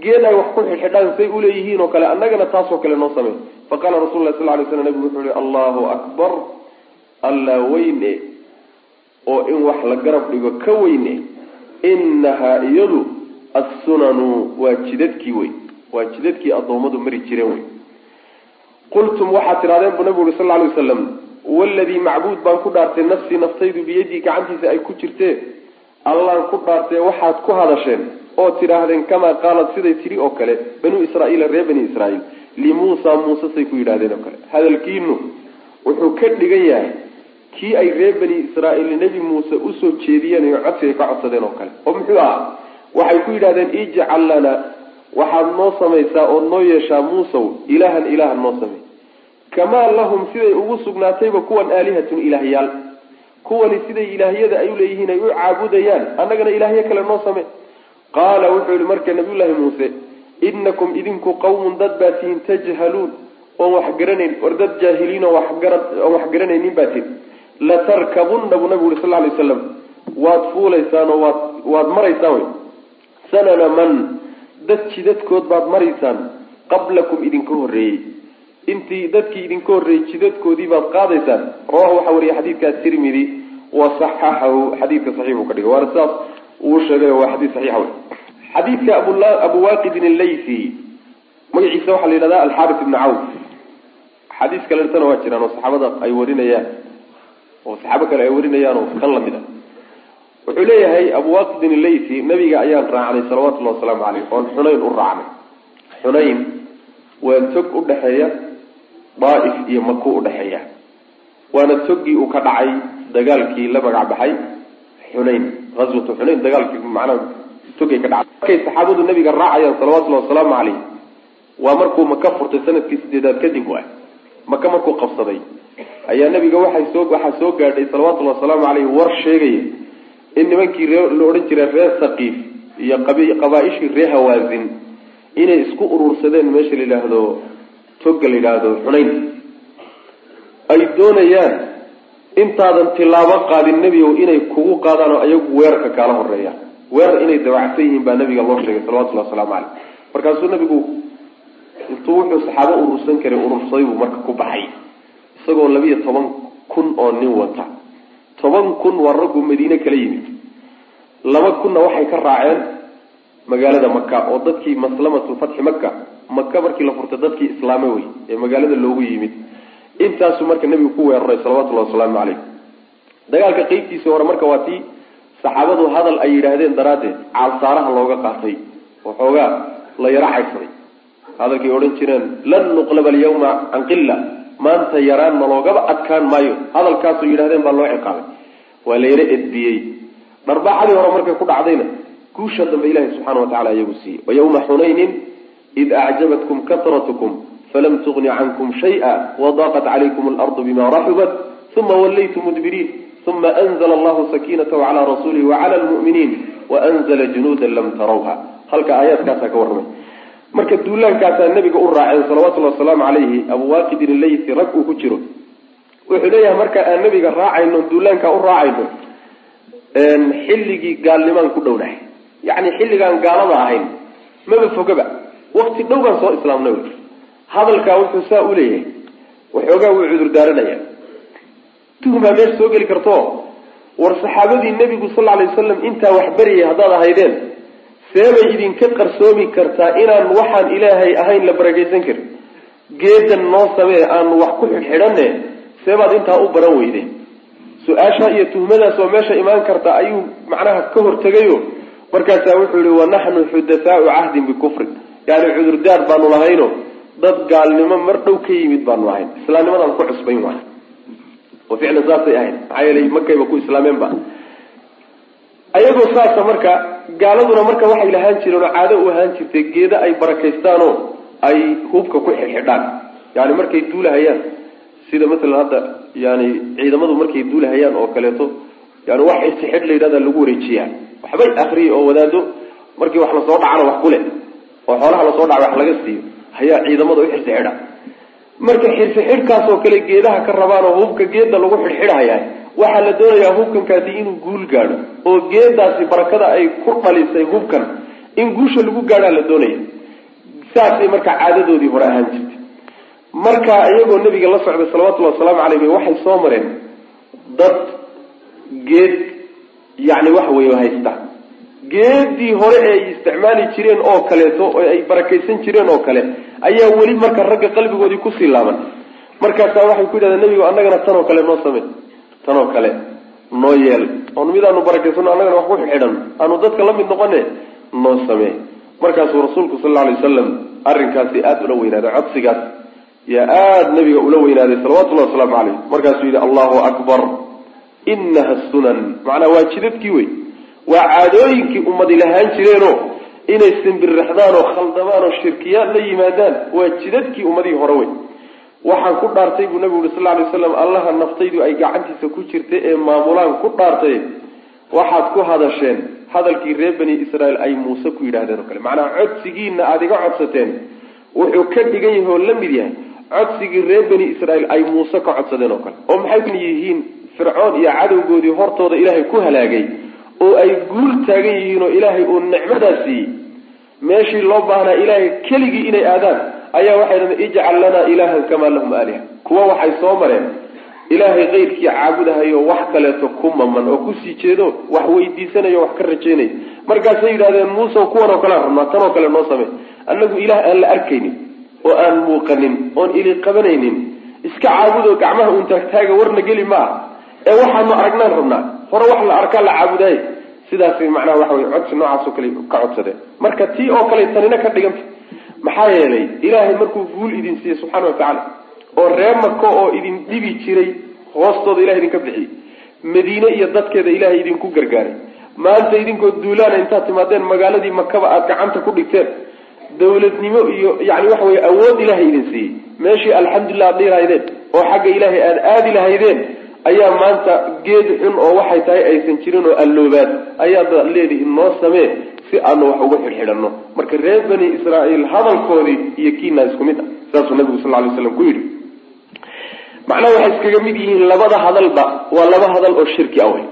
B: geed ay wax ku xidhxidhaan say uleeyihiin oo kale annagana taasoo kale noo samey faqaala rasul lah sal lay slam nabigu wuxuu yihi allahu akbar alla weyne oo in wax la garab dhigo ka weyne inahaa iyadu assunanu waa jidadkii wey waa jidadkii addoommadu mari jireen wey. Qultum waxaad tidhahdeen buu nabigu uri sal lay wasalam waladii macbuud baan ku dhaartay nafsii naftaydu biyadii gacantiisa ay ku jirtee allaan ku dhaartee waxaad ku hadasheen oo tidhaahdeen kamaa qaalad siday tidhi oo kale banuu israaiila reer bani israaiil limuusa muuse say ku yidhahdeen oo kale. Hadalkiinu wuxuu ka dhigan yahay kii ay reer bani israaiil nebi muuse u soo jeediyeen iyo codsi ay ka codsadeen oo kale. Oo muxuu ahaa? Waxay ku yidhahdeen ijcal lana waxaad noo samaysaa ood noo yeeshaa muusow ilaahan ilaahan noo samey kamaa lahum siday ugu sugnaatayba kuwan aalihatun ilaahyaal kuwani siday ilaahyada ay uleeyihiin ay u caabudayaan annagana ilaahyo kale noo same qaala wuxuu yihi marka nabiyullaahi muuse inakum idinku qawmun dad baa tihiin tajhaluun oon wax garanayn war dad jaahiliin oo oon wax garanaynin baa tihin latarkabunna buu nabigu yuri sal lay waslam waad fuulaysaan oo waad waad maraysaan wey sanana man dad jidadkood baad maraysaan qablakum idinka horreeyey. Intii dadkii idinka horreeyey jidadkoodii baad qaadaysaan. Rawahu waxaa wariya xadiidkaa tirmidi wa saxaxahu xadiidka saxiixu ka dhigay. Waana sidaas uu sheegay waa xadiid saxiixa wey xadiidka abu waaqidin allaythi magaciisa waxaa la yidhahda alxaris ibni cawf. Xadiis kaleetana waa jiraan oo saxaabada ay warinayaan oo saxaabo kale ay warinayaan oo kan la mid a. Wuxuu leeyahay abu waaqidin allaythi nabiga ayaan raacnay salawatullahi wasalaamu caleyh oon xunayn u raacnay. Xunayn waa tog udhexeeya daaif iyo maku udhexeeya waana togii uu ka dhacay dagaalkii la magac baxay xunayn aswatu xunayn dagaalkii macnaha togay ka dhacay markay saxaabadu nabiga raacayaan salawatullahi wasalaamu caleyh waa markuu maka furtay sannadkii sideedaad kadib waay. Maka markuu qabsaday ayaa nabiga waxay soo waxaa soo gaadhay salawatullahi wasalaamu caleyh war sheegaya in nimankii ree la odhan jiray reer saqiif iyo qabaa-ishii reer hawaazin inay isku urursadeen meesha la yidhaahdo toga la yidhaahdo xunayn. Ay doonayaan intaadan tilaabo qaadin nebigow inay kugu qaadaan oo ayagu weerarka kaala horeeyaan weerar inay dawacsan yihiin baa nabiga loo sheegay salawatullahi wasalaamu caleyh markaasuu nabigu intuu wuxuu saxaabo urursan karay urursaday buu marka ku baxay. Isagoo labiyo toban kun oo nin wata. Toban kun waa raggu madiine kala yimid. Laba kunna waxay ka raaceen magaalada maka oo dadkii maslamatu fatxi maka maka markii la furtay dadkii islaame wey ee magaalada loogu yimid intaasuu marka nebigu ku weeraray salawatullahi wasalaamu caleyh dagaalka qeybtiisii hore marka waa tii saxaabadu hadal ay yidhaahdeen daraaddeed caalsaaraha looga qaatay waxoogaa la yaro caydsaday hadalkay odhan jireen lan nuqlaba alyawma can qilla maanta yaraan na loogaba adkaan maayo. Hadalkaasoo yidhahdeen baa loo ciqaabay. Waa la yaro edbiyey. Dharbaaxadii hore markay ku dhacdayna guusha dambe ilahi subxana wa tacala iyagu siiyey. Wayawma xunaynin id acjabatkum kasratkum falam tugni cankum shaya wadaqat calaykum alardu bima raxubat uma wallaytum mudbiriin uma anzla allahu sakiinatahu cala rasuulihi wacala lmu'miniin waanzla junuuda lam tarawha halka aayaadkaasaa ka warramay marka duulaankaasaa nabiga u raaceen salawatullahi wasalaamu calayhi abuwaaqidin ilaythi rag uu ku jiro wuxuu leeyahay marka aan nabiga raacayno duulaankaa u raacayno xilligii gaalnimaan ku dhownahay yacni xilligaan gaalada ahayn maba fogaba wakti dhow baan soo islaamnay hadalkaa wuxuu saa u leeyahay waxoogaa wuu cudur daaranaya. Tuhmaa meesha soo geli karto. War saxaabadii nebigu sal alay wasalam intaa wax baryay haddaad ahaydeen seebay idinka qarsoomi kartaa inaan waxaan ilaahay ahayn la barakaysan karin. Geedan noo samee aanu wax ku xidhxidhanne seebaad intaa u baran weyde su'aasha iyo tuhmadaas oo meesha imaan karta ayuu macnaha ka hortegayo. Markaasaa wuxuu yihi wanaxnu xudathaau cahdin bikufrin yani cudurdaar baanu lahayno dad gaalnimo mar dhow ka yimid baanu ahayn. Islaamnimadaan ku cusbayn waay. Oo ficlan saasay ahayd maxaa yeelay makayba ku islaameenba ayagoo saasa marka gaaladuna marka waxay lahaan jireen oo caado u ahaan jirtay geeda ay barakaystaanoo ay hubka ku xidxidhaan yani markay duulahayaan sida masalan hadda yani ciidamadu markay duulahayaan oo kaleeto yani wax isixidh la yidhahda lagu wareejiyaa. Waxbay akriya oo wadaado markii wax la soo dhacana wax kule oo xoolaha la soo dhaca wax laga siiyo hayaa ciidamada u xirsixidha marka xirsixidhkaasoo kale geedaha ka rabaan oo hubka geeda lagu xidhxidhaya waxaa la doonayaa hubkankaasi inuu guul gaadho oo geedaasi barakada ay ku dhalisay hubkan. In guusha lagu gaadhaa la doonaya. Saasay marka caadadoodii hore ahaan jirtay. Marka iyagoo nabiga la socday salawatullahi wasalaamu calayh waxay soo mareen dad geed yani waxa weeye haysta geedii hore ee ay isticmaali jireen oo kaleeto oo ay barakaysan jireen oo kale ayaa weli marka ragga qalbigoodii ku sii laaban. Markaasaa waxay ku yidhahdeen nabigu annagana tanoo kale noo samey tanoo kale noo yeel. Oon midaanu barakaysano annagana wax ku xidhan. Aanu dadka la mid noqone noo samee markaasuu rasuulku sal alla alay wasalam arrinkaasi aada ula weynaaday codsigaas yaa aada nabiga ula weynaaday salawatullahi wasalaamu calayh markaasuu yidhi allahu akbar inaha sunan. Macnaa waa jidadkii wey waa caadooyinkii ummadi lahaan jireenoo inay simbirraxdaan oo khaldamaan oo shirkiyaad la yimaadaan waa jidadkii ummadihii hore wey waxaan ku dhaartay buu nabigu uri sal ly waslam allaha naftaydu ay gacantiisa ku jirta ee maamulaan ku dhaartay waxaad ku hadasheen hadalkii reer bani israael ay muuse ku yidhahdeen oo kale. Macnaha codsigiina aada iga codsateen. Wuxuu ka dhigan yahay oo la mid yahay codsigii reer bani israael ay muuse ka codsadeen oo kale. Oo maxay yihiin? Fircoon iyo cadowgoodii hortooda ilaahay ku halaagay oo ay guul taagan yihiin oo ilaahay uu nicmadaa siiyey meeshii loo baahnaa ilaahay keligii inay aadaan ayaa waxay dhahdeen ijcal lanaa ilaahan kamaa lahum aaliha. Kuwa waxay soo mareen ilaahay keyrkii caabudahayo wax kaleeto ku maman oo ku sii jeedo wax weydiisanayo wax ka rajaynaya markaasay yidhahdeen muusew kuwan oo kalean rabnaa tan oo kale noo samey annagu ilaah aan la arkaynin oo aan muuqanin oon ili qabanaynin. Iska caabudo gacmaha uun taagtaaga warna geli ma ee waxaanu aragnaan rabnaa. Hore wax la arkaa la caabudaay sidaas macnaha waxa wey codsi noocaasoo kale ka codsadeen marka tii oo kale tanina ka dhiganta maxaa yeelay ilaahay markuu guul idin siiyey subxaana watacaala oo reer mako oo idin dhibi jiray hoostooda ilahay idinka bixiyey madiine iyo dadkeeda ilaahay idinku gargaaray. Maanta idinkoo duulaana intaad timaadeen magaaladii makaba aada gacanta ku dhigteen dawladnimo iyo yani waxa weye awood ilaahay idin siiyey. Meeshii alxamdulilah ad dhihi lahaydeen oo xagga ilaahay aada aadi lahaydeen ayaa maanta geed xun oo waxay tahay aysan jirin oo alloobaad ayaad leedihi noo samee si aanu wax uga xidhxidhanno. Marka reer bani israa'iil hadalkoodii iyo kiinaa isku mid ah saasuu nabigu sal lay slam ku yidhi. Macnaha waxay iskaga mid yihiin labada hadalba waa laba hadal oo shirki ah wey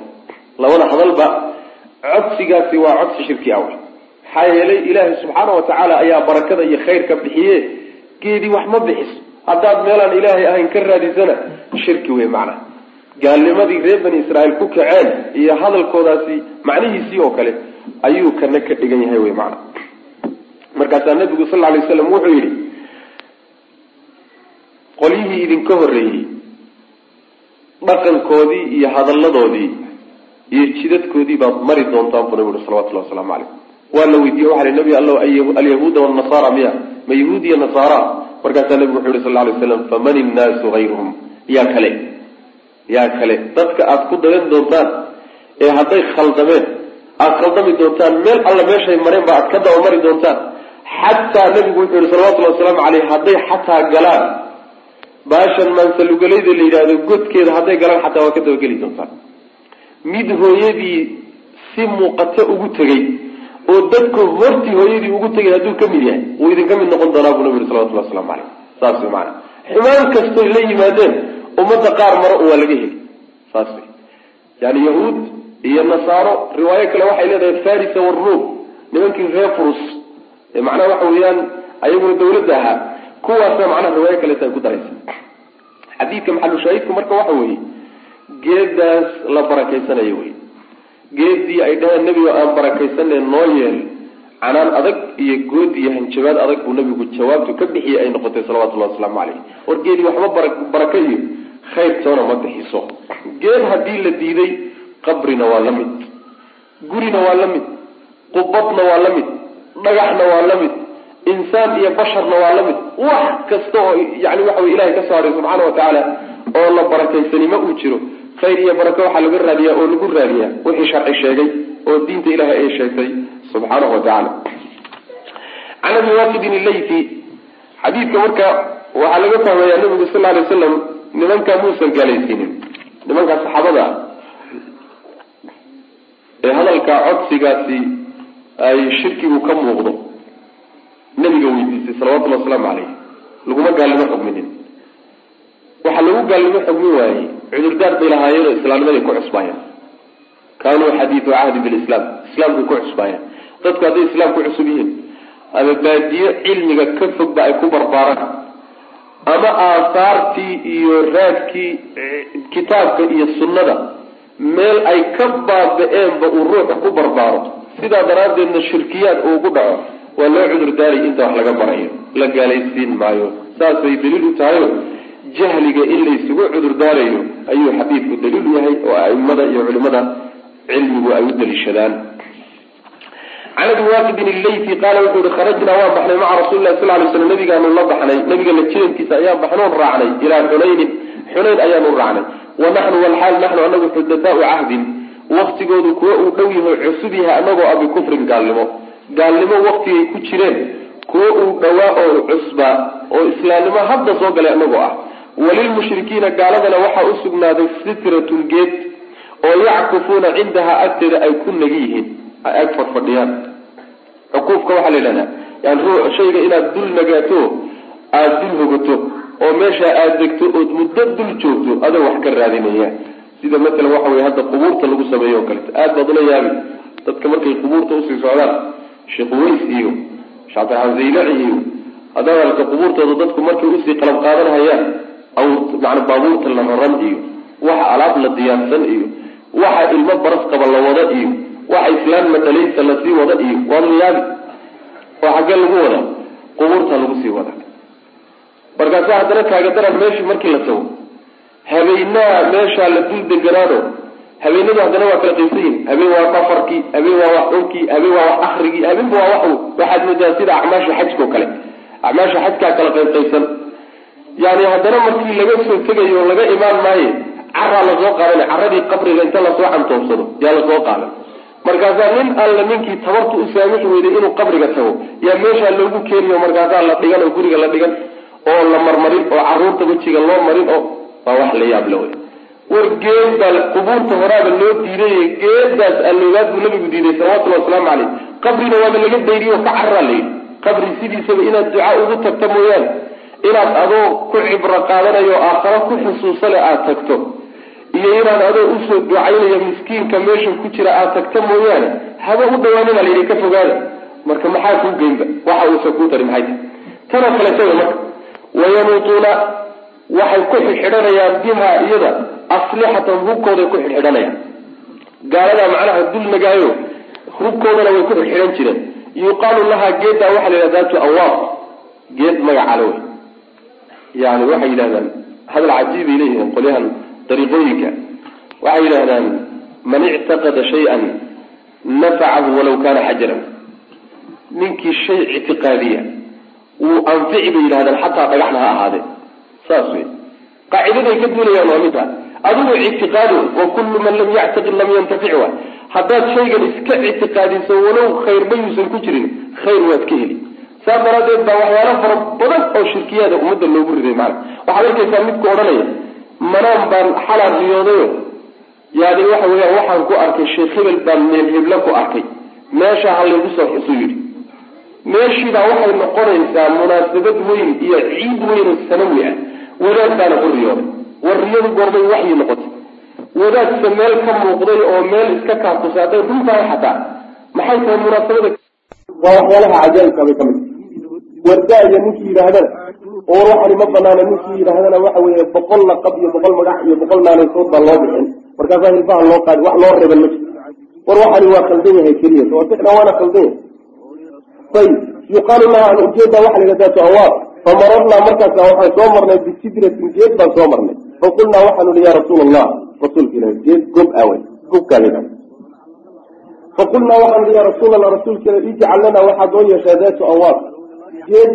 B: labada hadalba codsigaasi waa codsi shirki ah wey maxaa yeelay ilaahay subxaana wa tacaala ayaa barakada iyo khayrka bixiye geedii wax ma bixiso. Haddaad meelaan ilaahay ahayn ka raadisana shirki wey macnaha gaalnimadii reer bani israa'iil ku kaceen iyo hadalkoodaasi macnihiisii oo kale ayuu kana ka dhigan yahay wey macna. Markaasaa nabigu sal lla lay slam wuxuu yidhi qolyihii idinka horreeyey dhaqankoodii iyo hadalladoodii iyo jidadkoodii baad mari doontaan buu nabi ui salawatullahi wasalaamu calayh. Waa la weydiiye waxa li nabi allow alyahuuda waalnasaara miya ma yahuud iyo nasaara? Markaasaa nabigu wuxu yihi sal alay slam faman innaasu hayruhum yaa kale yaa kale dadka aada ku dagan doontaan ee hadday khaldameen aada khaldami doontaan meel alla meeshay mareen ba aad ka dabamari doontaan. Xataa nabigu wuxuu yihi salawatullahi wasalaamu caleyh hadday xataa galaan baashan maansalugalayda la yidhahdo godkeeda hadday galaan xataa waa ka dabageli doontaan. Mid hooyadii si muuqato ugu tegey oo dadka hortii hooyadii ugu tegay hadduu ka mid yahay wuu idinka mid noqon doonaa buu nabi yiri salawatullah waslamu caleyh saas wey maana xumaan kastoy la yimaadeen ummadda qaar maro waa laga heli. Saas yani yahuud iyo nasaaro riwaayo kale waxay leedahay farisa waruum nimankii reer furus. Ee macnaha waxa weeyaan ayaguna dawladda ahaa. Kuwaasa macnaha riwaayo kaleeta ay ku daraysa. Xadiidka maxalushaahidku marka waxa weeye geedaas la barakaysanayo wey geedii ay dhaheen nebigo aan barakaysanay noo yeel canaan adag iyo good iyo hanjabaad adag buu nabigu jawaabtu ka bixiyey ay noqotay salawatullahi wasalaamu caleyh war geedii waxba bara baraka iyo khayrtoona ma bixiso. Geed haddii la diiday qabrina waa la mid. Gurina waa la mid. Qubadna waa la mid. Dhagaxna waa la mid. Insaan iyo basharna waa la mid. Wax kasta oo yani waxa wey ilahay ka soo haray subxaana wa tacaala oo la barakaysanima uu jiro khayr iyo barako waxaa laga raadiyaa oo lagu raadiyaa wixii sharci sheegay oo diinta ilahay ay sheegtay subxaanahu wa tacala can abi waqidin ilaythi xadiidka marka waxaa laga fahmayaa nabigu sal ly waslam nimankaa muusan gaalaysiinin nimankaa saxaabada ee hadalka codsigaasi ay shirkigu ka muuqdo nabiga weydiisay salawatullhi wasalaamu caleyh laguma gaalnimo xugminin. Waxaa lagu gaalnimo xugmin waayey cudurdaar bay lahaayeenoo islaamnimaday ku cusbaayeen kaanuu xadiidu cahdi bilislaam islaamkay ku cusbaayeen dadku hadday islaam ku cusub yihiin ama baadiyo cilmiga ka fogba ay ku barbaaraan ama aahaartii iyo raadkii kitaabka iyo sunnada meel ay ka baaba-eenba uu ruuxa ku barbaaro. Sidaa daraaddeedna shirkiyaad uugu dhaco. Waa loo cudur daaray inta wax laga barayo la gaalaysiin maayo. Saasay daliil u tahayo jahliga in laysugu cudur daarayo ayuu xadiidku daliil yahay oo aimada iyo culimada cilmigu ay u daliishadaan can abi waaqidin illayti qaala wuxuu yihi kharajnaa waan baxnay maca rasuli lahi sal lay slam nabigaanu la baxnay. Nabiga la jirankiisa ayaan baxnoon raacnay. Ilaa xunaynin xunayn ayaanu raacnay. Wa naxnu walxaal naxnu anagu xudasaau cahdin. Waktigoodu kuwa uu dhow yahay cusub yahay anagoo abi kufrin gaalnimo. Gaalnimo waktigay ku jireen. Kuwa uu dhowaa oo cusbaa oo islaamnimo hadda soo galay anagoo ah. Walilmushrikiina gaaladana waxaa u sugnaaday sitratun geed oo yackufuuna cindahaa agteeda ay ku nagi yihiin ay ag fadfadhiyaan cukuufka waxaa la yidhahdaa yani ruu shayga inaad dul nagaato aada dul hogato oo meeshaa aada degto ood muddo dul joogto adoo wax ka raadinaya. Sida matalan waxa weye hadda qubuurta lagu sameeyo o kaleto aad baad ula yaabi dadka markay qubuurta u sii socdaan sheekh uways iyo sheekh cabdiraxmaan zaylaci iyo hadalka qubuurtooda dadku markay u sii qalab qaadanhayaan aw mana baabuurta la raran iyo waxa alaab la diyaarsan iyo waxa ilmo baras qaba la wada iyo waxa islaan matalaysa la sii wada iyo waad la yaabi oo xaggee lagu wada qubuurta lagu sii wada. Markaasa haddana kaagadaran meeshii markii la tago habeenaha meeshaa la dul deganaano habeenadu haddana waa kala qaysan yihiin habeen waa safarkii habeen waa wax cunkii habeen waa wax akrigii habeenba waa wax waxaad moodaa sida acmaasha xajka oo kale. Acmaasha xajkaa kala qaybqaybsan yani haddana markii laga soo tegayo laga imaan maaye caraa la soo qaadan caradii qabriga inta la soo cantoobsado yaa la soo qaadan markaasaa nin alla ninkii tabartu u saamixi weyday inuu qabriga tago. Yaa meeshaa loogu keeniyo markaasaa la dhigan oo guriga la dhigan oo la marmarin oo carruurta wejiga loo marin oo waa wax la yaab la wey war geed baa qubuurta horaaba loo diiday geedaas alloogaad buu nabigu diiday salawatullahi wasalaamu caleyh qabrina waaba laga dayriyo ka caraa la yidhi. Qabri sidiisaba inaad duca ugu tagto mooyaane. Inaad adoo ku cibro qaadanayo aakharo ku xusuusale aada tagto iyo inaad adoo u soo ducaynayo miskiinka meesha ku jira aada tagto mooyaane haba u dhawaanina layidhi ka fogaada. Marka maxaa kuu geynba waxa uusa kuu tari maxay tanoo kaleeto wey marka wayanuutuuna waxay ku xidxidhanayaan bihaa iyada aslixatan hubkooday ku xidxidhanayaan gaaladaa macnaha dul nagaayo hubkoodana way ku xidxidhan jireen. Yuqaalu lahaa geeddaa waxaa la yidhahda daatu awaab geed magacale wey yani waxay yidhahdaan hadal cajiibay leeyihiin qolyahan dariiqooyinka. Waxay yidhahdaan man ictaqada shay-an nafacahu walaw kana xajaran ninkii shay ictiqaadiya wuu anfici bay yidhahdaan xataa dhagaxna ha ahaadee saas wey qaacidaday ka duulayaan waa midta adigu ictiqaado wa kullu man lam yactaqid lam yantafic wa. Haddaad shaygan iska ictiqaadiso walow khayrba yuusan ku jirin khayr waad ka heli. Saas daraadeed baa waxyaala fara badan oo shirkiyaada ummadda loogu riday maana waxaad arkaysaa midku odhanaya manaan baan xalaal riyoodayo yani waxa weeyaan waxaan ku arkay sheekh hebel baan meel hebla ku arkay. Meesha ha laygu soo xusuu yidhi. Meeshiibaa waxay noqonaysaa munaasabad weyn iyo ciid weyn sanawi ah wadaad baana ku riyooday. War riyadu goormay waxyi noqotay. Wadaadse meel ka muuqday oo meel iska kaabtusay hadday runtahay xataa. Maxay tahay munaasabada? Waa waxyaalaha cajaa'ibka bay ka mid wardaaya ninkii yidhaahdana oo waxani ma banaana ninkii yidhaahdana waxa weeye boqol laqab iyo boqol magac iyo boqol naanaysood baa loo bixin. Markaasaa hilbaha loo qaadi wax loo reeban ma jiro. War waxani waa khaldan yahay keliya. Sawasixna waana khaldan yahay. Ayib yuqaalu laha an ujeeda waxa la yidhahdaa famararnaa markaasa waxaan soo marnay bisidratin geed baan soo marnay. Faqulnaa waxaanu ihi ya rasuula allah rasuulka ilahi geed gob aaway gobkaa la faqulnaa waxaanu ihi ya rasuul allah rasuulka ila ijcal lanaa waxaad noo yeeshaa daatu awaab. Geed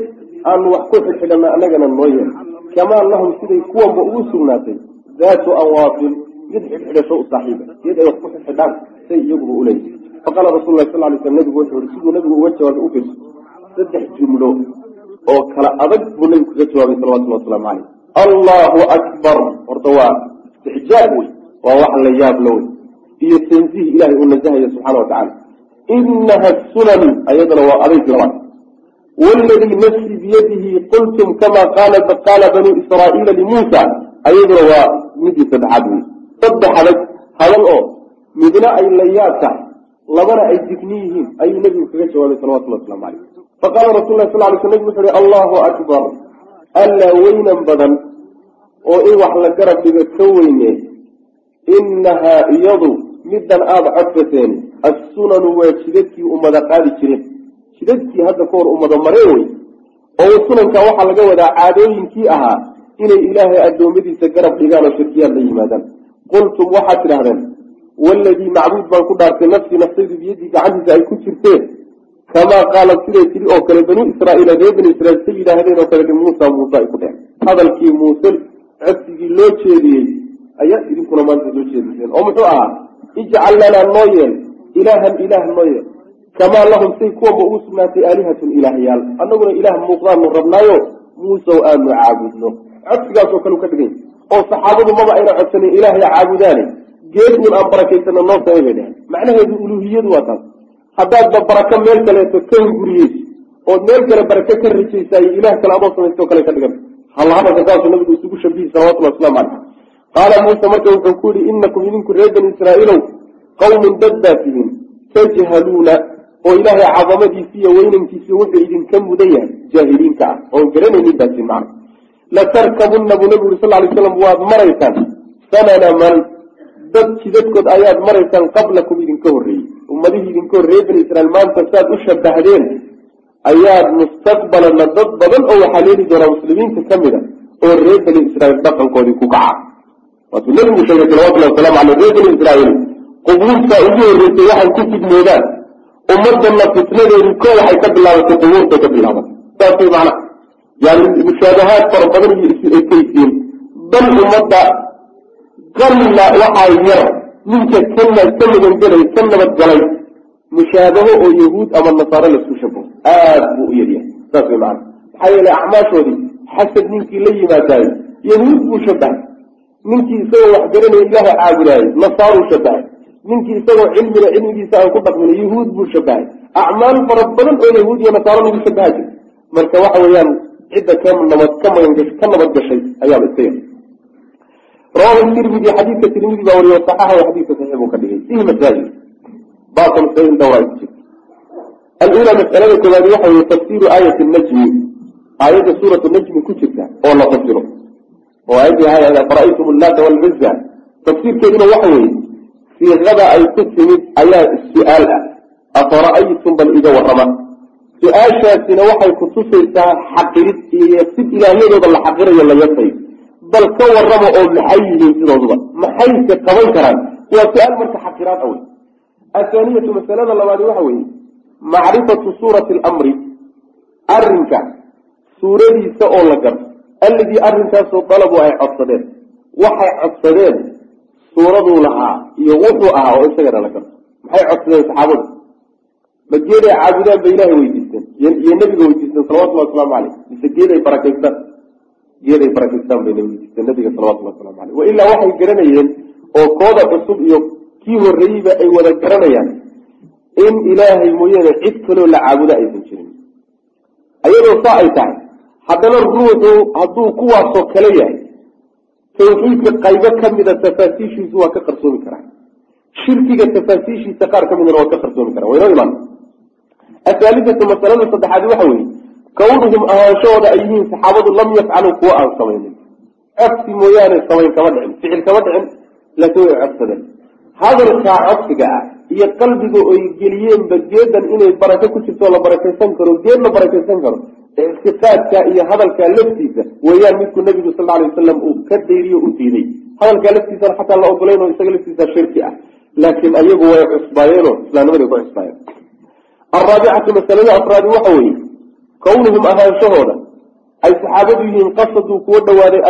B: aanu wax ku xidxidhana annagana noo yeel kamaa lahum siday kuwanba ugu sugnaatay? Daatu awaabin mid xidxidhasho u saaxiiba. Geed ay wax ku xidxidhaan say iyaguba uleeyihi faqaala rasul lah sal lay sl nabigu wuxuu ihi siduu nabigu uga jawaabay u fiirso? Saddex jumlo oo kala adag buu nabigu kaga jawaabay salawatulli wasalaamu caleyh allahu akbar. Horta waa istixjaab wey waa wax la yaabla wey iyo tanziih ilahay uu nasahayo subxana wa tacala inaha sunanu ayadana waa adayg labaad wladii nafsi biyadihi qultum kama qaala banuu israaiila limuusa ayaduna waa midii saddexaad wey saddex adag hadal oo midna ay la yaab tahay labana ay digni yihiin ayuu nabigu kaga jawaabay salawatulli waslamu caleyh faqaala rasul lah sal lay sl nabig wuxu uhi allahu akbar allaa weynan badan oo in wax la garab dhigo ka weyne inahaa iyadu middan aada codsateen assunanu waa jidadkii ummada qaadi jireen jidadkii hadda ka hor ummado maree wey oo sunanka waxaa laga wadaa caadooyinkii ahaa inay ilaahay addoommadiisa garab dhigaan oo shirkiyaad la yimaadaan. Qultum waxaad tidhahdeen waladii macbuud baan ku dhaartay nafsii naftaydu biyadii gacantiisa ay ku jirteen kamaa qaalat siday tiri oo kale banuu israaiila reer bani israiil say yidhaahdeen oo kale muusa muuse ay ku dheheen hadalkii muuse codsigii loo jeediyey ayaa idinkuna maanta soo jeediseen oo muxuu ahaa ijcal lanaa noo yeel ilaahan ilaah noo yeel kamaa lahum say kuwanba ugu sugnaatay aalihatun ilaahyaal annaguna ilaah muuqdaanu rabnaayo muusew aanu caabudno codsigaasoo kale ka dhigay oo saxaabadu maba ayna codsanin ilaahay caabudaane geedun aan barakaysano noo samay bay dheheen macnaheedu uluhiyadu waa taas haddaadba barako meel kaleeto ka hunguriyeyso ood meel kale barako ka rajaysaayo ilaah kale adoo samaysto kale ka dhigan halhadalka saasuu nabigu isugu shabihi salawatulli waslamu caleyh qaala muuse marka wuxuu ku yihi inakum idinku reer bani israaiilow qawmun dad baa tihiin tajhaluuna oo ilaahay cadamadiisi iyo weynankiisi wuxuu idinka mudan yahay jaahiliinka ah. Oon garanaynin baa tihin macna latarkabunna buu nabigu uri sal lay slam waad maraysaan sanana man. Dad jidadkood ayaad maraysaan qablakum idinka horreeyey. Ummadihii idinka horreeye bani israiil maanta saad u shabahdeen ayaad mustaqbalana dad badan oo waxaa leeli doonaa muslimiinta ka mid a oo reer bani israiil dhaqankoodii ku kaca. Waatuu nabigu sheegay salawatullahi waslamu caleyh reer bani israiil qubuurta ugu horreysay waxay ku fidnoodaan ummadana fitnadeedu ko waxay ka bilaabatay qubuurtay ka bilaabatay saas way macnaha yani mushaabahaad fara badan iyo is-ekeysiin bal ummadda qalla waxaa yar ninka kana ka magangelay ka nabadgalay mushaabaho oo yahuud ama nasaaro la isku shabaho aada buu u yaryahay saas way macana maxaa yeelay acmaashoodii xasad ninkii la yimaadaayo yahuud buu shabahay ninkii isagoo wax garanaya ilaaha caabudaayo nasaaruu shabahay ninkii isagoo cilmiga cilmigiisa aan ku dhaqmin yahuud buu shabahay acmaal fara badan oo yahuud iyo nasaaro lagu shabaha jira marka waxa weeyaan cidda ka nabad ka magan ka nabad gashay ayaaba iska yar rawahu tirmidi xadiidka tirmidi baa wariyo saxaxa xadiidka saxiix buu ka dhigay. Fihi masaa'il dhowra ay ku jirta alula masalada koowaad waxa weye tafsiru aayati najmi. Aayadda suuratu najmi ku jirta oo la fasiro. Oo aayadii ahay afara'aytum allaata walcuzza tafsiirkeeduna waxa weeye siiqada ay ku timid ayaa su'aal ah afara'aytum bal iga warrama su'aashaasina waxay kutusaysaa xaqirid iyo sid ilaahyadooda la xaqirayo la yasayo bal ka warrama oo maxay yihiin sidooduba? Maxayse qaban karaan? Waa su'aal marka xaqiraad awey athaaniyatu masalada labaadi waxa weeye. Macrifatu suurati alamri. Arrinka suuradiisa oo la garto. Alladii arrinkaasoo dalabu ay codsadeen. Waxay codsadeen suuraduu lahaa iyo wuxuu ahaa oo isagana la garto. Maxay codsadeen saxaabadu? Ma geeday caabudaan bay ilahay weydiisteen. Iyo nabiga weydiisteen salawatullahi waslamu caleyh mise geeday barakaystaan geeday barakaystaan bay weydiisteen nabiga salawatullahi waslamu caleyh wa ilaa waxay garanayeen oo kooda cusub iyo kii horreeyeyba ay wada garanayaan in ilaahay mooyaane cid kaloo la caabudo aysan jirin. Ayadoo saa ay tahay haddana ruuxu hadduu kuwaasoo kale yahay tawxiidka qaybo ka mida tafaasiishiisu waa ka qarsoomi karaa shirkiga tafaasiishiisa qaar ka midana waa ka qarsoomi karaa waynoo imaan. Athaalithatu masalada saddexaad waxa weeye kawnuhum ahaanshahooda ay yihiin saxaabadu lam yafcaluu kuwa aan samaynin codsi mooyaane samayn kama dhicin ficil kama dhicin laakiin way codsadeen hadalkaa codsiga ah iyo qalbiga oy geliyeenba geedan inay barako ku jirto la barakaysan karo geed la barakaysan karo ictiqaadka iyo hadalkaa laftiisa weeyaan midku nabigu sal alay wasalam uu ka dayriyo u diiday. Hadalkaa laftiisana xataa la ogolayn oo isaga laftiisa shirki ah. Laakiin ayagu way cusbaayeenoo islaamnimaday ku cusbaayeen. Alraabicatu masalada afraadi waxa weeye kawnuhum ahaanshahooda ay saxaabadu yihiin qasaduu kuwo dhawaaday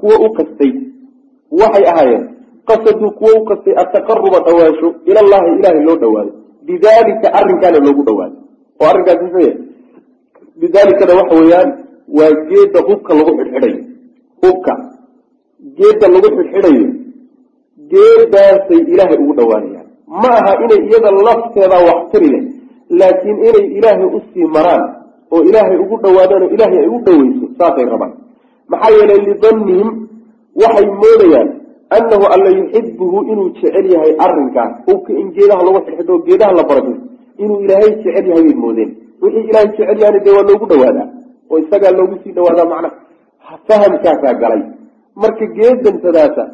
B: kuwo u kastay waxay ahaayeen qasaduu kuwo u kastay ataqaruba dhawaansho ilallahi ilaahay loo dhawaado. Bidalika arrinkaana loogu dhawaado. Oo arrinkaas muxuu yahay? Bidaalikana waxa weeyaan waa geedda hubka lagu xidhxidhayo. Hubka. Geedda lagu xidhxidhayo geedaasay ilaahay ugu dhawaanayaan. Ma aha inay iyada lafteeda wax tiri leh laakiin inay ilaahay u sii maraan oo ilaahay ugu dhawaadaan oo ilaahay ay u dhaweyso saasay rabaan. Maxaa yeelay lidannihim waxay moodayaan annahu alla yuxibuhu inuu jecel yahay arrinkaas hubka in geedaha lagu xidhxidho oo geedaha la barato inuu ilaahay jecel yahay bay moodeen wixii ilaahay jecel yahana dee waa loogu dhawaadaa oo isagaa loogu sii dhawaadaa macnaha fahamkaasaa galay marka geedantadaasa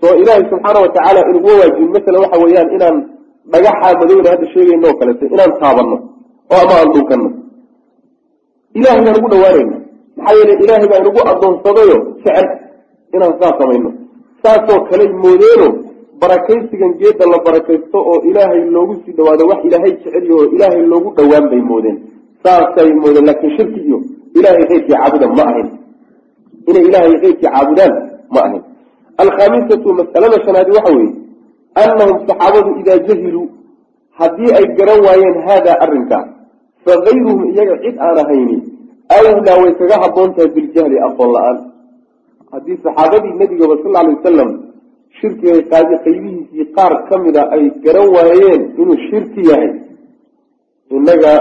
B: soo ilaahay subxaana watacaala inuguma waajibin masala waxa weeyaan inaan dhagaxa madowna hadda sheegayno oo kaleeto inaan taabanno oo ama aan dhunkanno ilahay baan ugu dhawaanayna maxaa yeele ilaahay baa inagu addoonsadayo jecel inaan saas samayno saasoo kale moodeeno barakaysigan geedda la barakaysto oo ilaahay loogu sii dhawaado wax ilaahay jecel oo ilaahay loogu dhowaan bay moodeen. Saasay moodeen laakiin shirki iyo ilaahay keyrkii caabudan ma ahayn. Inay ilaahay keyrkii caabudaan ma ahayn. Alkhamisatu masalada shanaadi waxa weeye annahum saxaabadu idaa jahiluu haddii ay garan waayeen haadaa arrinkaa fa kayruhum iyaga cid aan ahayni awlaa way kaga habboon tahay biljahli aqoon la'aan haddii saxaabadii nebigaba sal alay wasalam shirkiga qaybihiisii qaar ka mida ay garan waayeen inuu shirki yahay innaga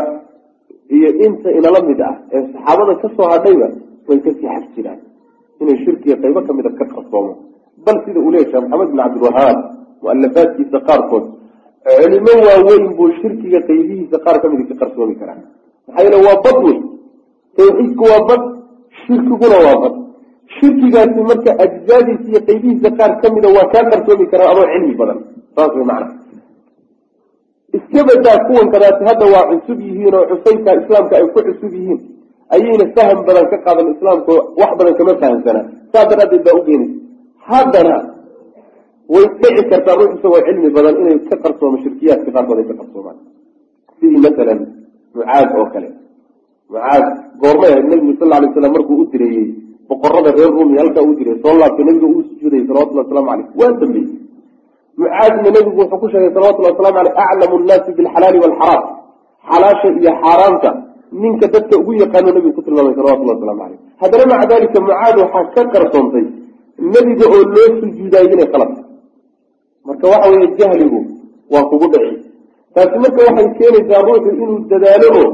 B: iyo inta inala mid ah ee saxaabada ka soo hadhayba way ka sii xag jiraan. Inay shirkiga qaybo ka mida ka qarsoomo bal sida uu leeya sheekh maxamed bin cabdilwahaab mu'alafaadkiisa qaarkood culimo waaweyn buu shirkiga qaybihiisa qaar ka mida ka qarsoomi karaa. Maxaa yeele waa bad wey tawxiidku waa bad shirkiguna waa bad shirkigaasi marka ajzaadiisa iyo qaybihiisa qaar ka mida waa kaa qarsoomi karaa adoo cilmi badan. Saas way macna iska badaa kuwan kadaasi hadda waa cusub yihiin oo cusaynka islaamka ay ku cusub yihiin ayayna faham badan ka qaadan islaamka wax badan kama fahamsanaa saas daraaddeed baa ukeenaysa haddana way dhici kartaa ruux isagoo cilmi badan inay ka qarsoomo shirkiyaadka qaarkood ay ka qarsoomaan. Sidii masalan mucaad oo kale. Mucaad goormay ahayd nabigu sal alay slam markuu u direeyey boqorada reer rumi halkaa uu diray soo laabtay nabiga uu sujuuday salawatulli waslamu caleyh waa dambeeyey. Mucaadna nabigu wuxuu ku sheegay salawatulli waslamu aleyh aclamu nnaasi bilxalaali waalxaraam xalaasha iyo xaaraamta ninka dadka ugu yaqaano nabigu ku tilmaamay salawatulli waslamu caleyh haddana maca dalika mucaad waxaa ka qarsoontay nebiga oo loo sujuudaayay inay qalabta marka waxa weeye jahligu waa kugu dhici taasi marka waxay keenaysaa ruuxu inuu dadaalo oo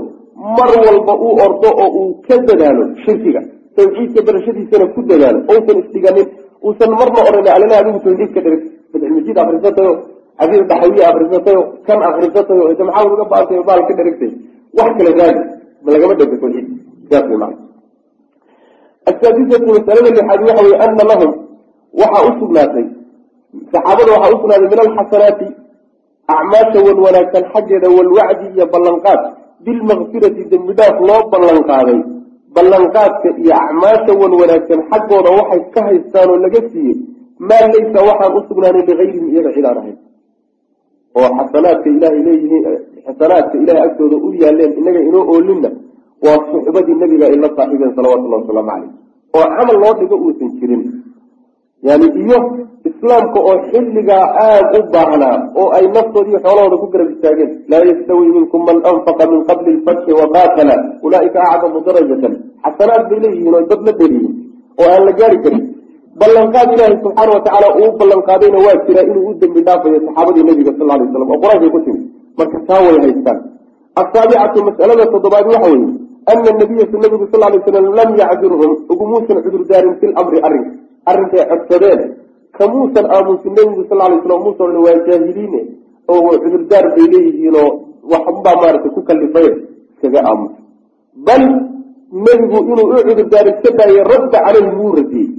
B: mar walba uu ordo oo uu ka dadaalo shirkiga tawxiidka barashadiisana ku dadaalo ousan isdhiganin uusan marna oran alala adigu tawxiidka dhig bidcilmajiid akrisatayo cadiid dhaxawiye akrisatayo kan akrisatayo maxaa uga baantay baal ka dherigtay wax kale raadi ma lagama dhego tawxiid. Saas asaadisatu masalada lixaad waxa weye ana lahum waxaa u saxaabada waxaa usugnaatay min alxasanaati acmaasha wan wanaagsan xaggeeda walwacdi iyo ballanqaad bilmakfirati dembi dhaaf loo ballanqaaday ballanqaadka iyo acmaasha wan wanaagsan xaggooda waxay ka haystaan oo laga siiyey maa laysa waxaan u sugnaanay ligayrihim iyaga cid aan ahayn. Oo xasanaadka ilaahay leeyihiin xasanaadka ilahay agtooda u yaaleen inaga inoo oolinna waa suxbadii nabiga ay la saaxiibeen salawatullahi wasalaamu caleyh oo camal loo dhigo uusan jirin yani iyo islaamka oo xilligaa aada u baahnaa oo ay naftooda iyo xoolahooda ku garab istaageen laa yastawi minkum man anfaqa min qabli lfatxi waqaatala ulaaika acdamu darajatan. Xasanaad bay leeyihiin oo dad la dheliyihin oo aan la gaari karin. Ballanqaad ilaahi subxaana watacaala uu ballanqaadayna waa jiraa inuu u dembi dhaafayo saxaabadii nabiga sal lay slam oo qur'aankay ku timi. Marka taa way haystaan. Asaabicatu mas'alada toddobaad waxa weeye ana nabiya nabigu sal lay slam lam yacdurhum ugumuusan cudurdaarin fi lamri arrinka arrinkay codsadeen kamuusan aamusin nabigu sal lay slam muusan waa jaahiliine oo cudurdaar bay leeyihiinoo waxbaa maaragtay ku kalifay iskaga aamusa bal nebigu inuu u cudurdaar iska daayay radda caleyhi wuu radiyey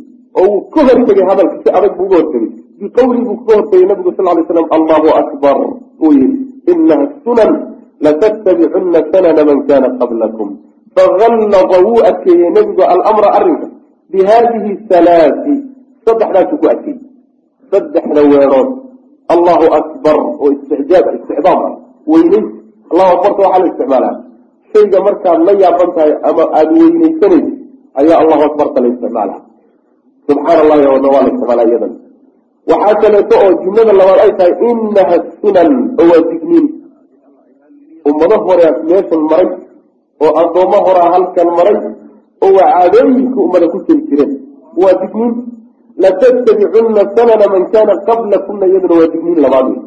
B: oo wuu ka hortegay hadalka si adag buu uga hortegay biqowlii buu kaga hortegay nabigu sal lay slam allahu akbar uu yihi inaha sunan latattabicunna sanana man kana qablakum. Fagallada wuu adkeeyey nebigu alamra arrinka bi haadihi halaasi saddexdaasuu ku adkeeyey saddexda weerood allahu akbar oo isticjaab isticdaam ah weynays allahu akbarta waxaa la isticmaalaa shayga markaad la yaaban tahay ama aada weynaysanayso ayaa allahu akbarta la isticmaalaa subxaana allahi oodna waa la isticmaalaa iyadan waxaa kaleeto oo jumlada labaad ay tahay inaha sunan oo waa digniin ummado horea meeshan maray oo addoommo horaa halkan maray oo waa caadooyinka ummada ku jiri jireen. Waa digniin. Latattabicunna sanana man kaana qablakunna iyaduna waa digniin labaad wey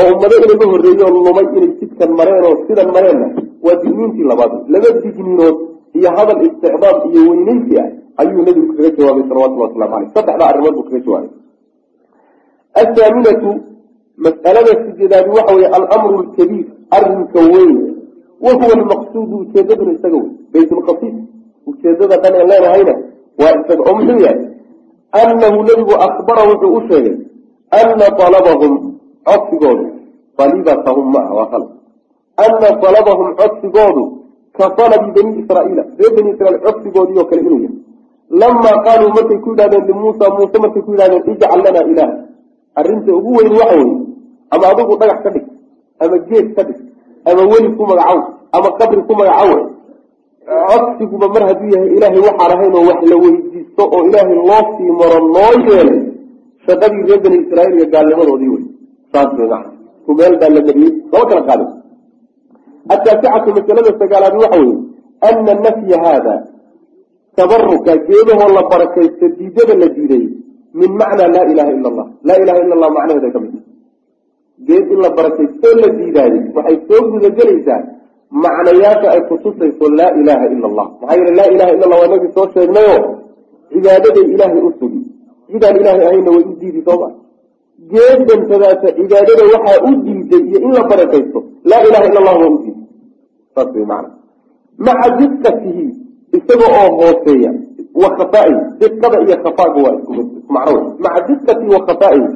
B: oo ummado inaga horreeyo lumay inay jidkan mareen oo sidan mareenna waa digniintii labaad wey laba digniinood iyo hadal isticdaad iyo weynaysi ah ayuu nabigu kaga jawaabay salawatullah waslamu aleyh saddexdaa arrimood buu kaga jawaabay. Athaaminatu mas'alada sideedaadi waxa weye alamru lkabiir arrinka weyn. Wa huwa almaqsuudu ujeedaduna isaga wey baytulqasiid ujeedada dhan ee leenahayna waa isaga oo muxuu yahay? Annahu nebigu akbara wuxuu u sheegay ana alabahum codsigoodu. Alibatahum maaha waa khalad. Ana alabahum codsigoodu ka talabi bani israaiila. Ree bani israiil codsigoodii oo kale inuu yahay. Lamaa qaaluu markay ku yidhahdeen limuusa muuse markay ku yidhahdeen ijcal lanaa ilaah. Arrinta ugu weyn waxa weeye ama adigu dhagax ka dhig ama geed ka dhig ama weli ku magacow ama qabri ku magacowe codsiguba mar hadduu yahay ilaahay waxaan ahayn oo wax la weydiisto oo ilaahay loo sii maro loo yeelay shaqadii reer bani israaiil iyo gaalnimadoodii wey. Saas wey maa kumeel baa la mariyey laba kala qaaday. Ataasicatu masalada sagaalaad waxa weeye ana nafya haada tabaruka geedahoo la barakaysto diidada la diiday min macnaa laa ilaha ila allah. Laa ilaha ila allah macnaheeda ka mid geed in la barakaystoo la diidaayo waxay soo gudagelaysaa macnayaasha ay kutusayso laa ilaha ila allah. Maxaa yeele laa ilaha illa allah waa inagii soo sheegnayo cibaadaday ilaahay u sugi. Cidaan ilaahay ahayna way u diidi sooma geedantadaasa cibaadada waxaa u diiday iyo in la barakaysto laa ilaha illa allah waa u diiday. Saas way macna. Maca diqatihi isaga oo hooseeya wa khafaa'ihi diqada iyo khafaaga waa isku macno wey maca diqatihi wa khafaa'ihi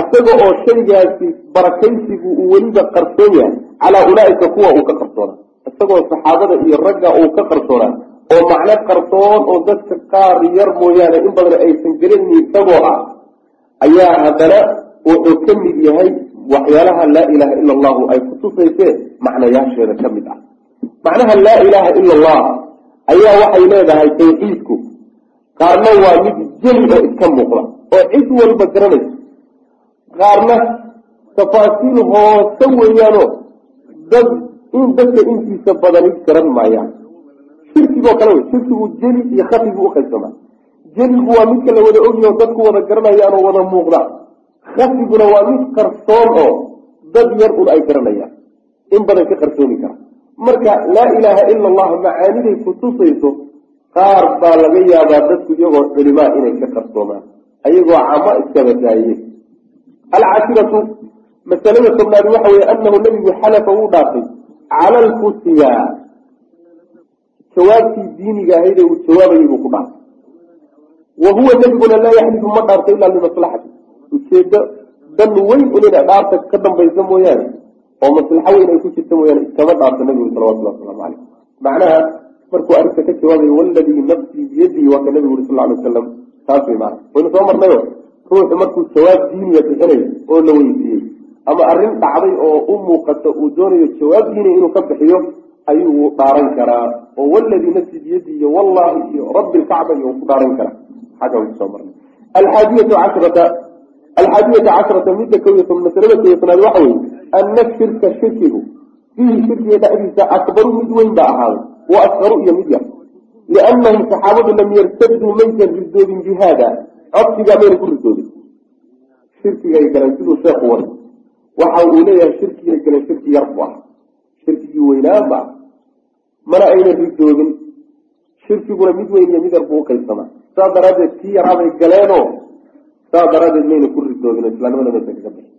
B: isaga oo shaygaasi barakaysigu uu weliba qarsoon yahay calaa ulaaika kuwa uu ka qarsoonaa. Isagoo saxaabada iyo ragga uu ka qarsoonaa. Oo macno qarsoon oo dadka qaar yar mooyaane in badan aysan gelinin isagoo ah ayaa haddana wuxuu ka mid yahay waxyaalaha laa ilaaha ila allahu ay kutusaysee macnayaasheeda ka mid ah. Macnaha laa ilaaha ila allah ayaa waxay leedahay tawxiidku qaarna waa mid jeli iska muuqda oo cid walba garanaysa. Qaarna tafaasiil hoose weeyaanoo dad in dadka intiisa badani garan maayaan. Shirkigoo kale wey shirkigu jeli iyo khafigu uqaybsamaa jeligu waa midka la wada ogyaho dadku wada garanayaan oo wada muuqda. Khafiguna waa mid qarsoon oo dad yar un ay garanayaan in badan ka qarsoomi kara. Marka laa ilaaha ila allah macaaniday kutusayso qaar baa laga yaabaa dadku iyagoo culimaa inay ka qarsoomaan ayagoo camo iskabadaaye alcashiratu masalada tobnaad waxa weye anahu nabigu xalafa wuu dhaafay cala alfutiya jawaabtii diiniga ahayd ee uu jawaabayay buu ku dhaafay. Wa huwa nebiguna laa yaxlifu ma dhaarto ilaa limaslaxati ujeedo dan weyn unina dhaarta ka dambaysa mooyaane oo maslaxo weyn ay ku jirta mooyaane iskama dhaarto nabigu salawatullah wasalaamu caleyh macnaha markuu arrinta ka jawaabayo waladii nafsii biyadihi waa nabigu uri sal alay wasalam taas way maana waynu soo marnayo ruuxu markuu jawaab diiniya bixinayo oo la weydiiyey ama arrin dhacday oo u muuqata uu doonayo jawaab diiniya inuu ka bixiyo ayuu dhaaran karaa. Oo waladii nafsi biyadi iyo wallahi iyo rabbi lkacba iyo ku dhaaran karaa. Xagga waynu soo marnay. Alxaadiyatu cashrata alxaadiyata cashrata midda kow iyo masalada kow iyo tanaad waxa weye ana shirka shirkigu fiihi shirkiga dhexdiisa akbaru mid weyn baa ahaaday wa asqaru iyo mid yar. Liannahum saxaabadu lam yartaduu maysan ridoobin bi haada codsigaa mayna ku ridoobin shirkigay galeen siduu sheekhu waray waxa uu leeyahay shirkiga gale shirki yar bu ah shirkigii weynaan ba. Ah mana ayna ridoobin shirkiguna mid weyn iyo mid yar buu uqaybsamaa saas daraaddeed kii yaraabay galeenoo saas daraaddeed mayna ku ridoobin islaamnimada maysa kaga bixi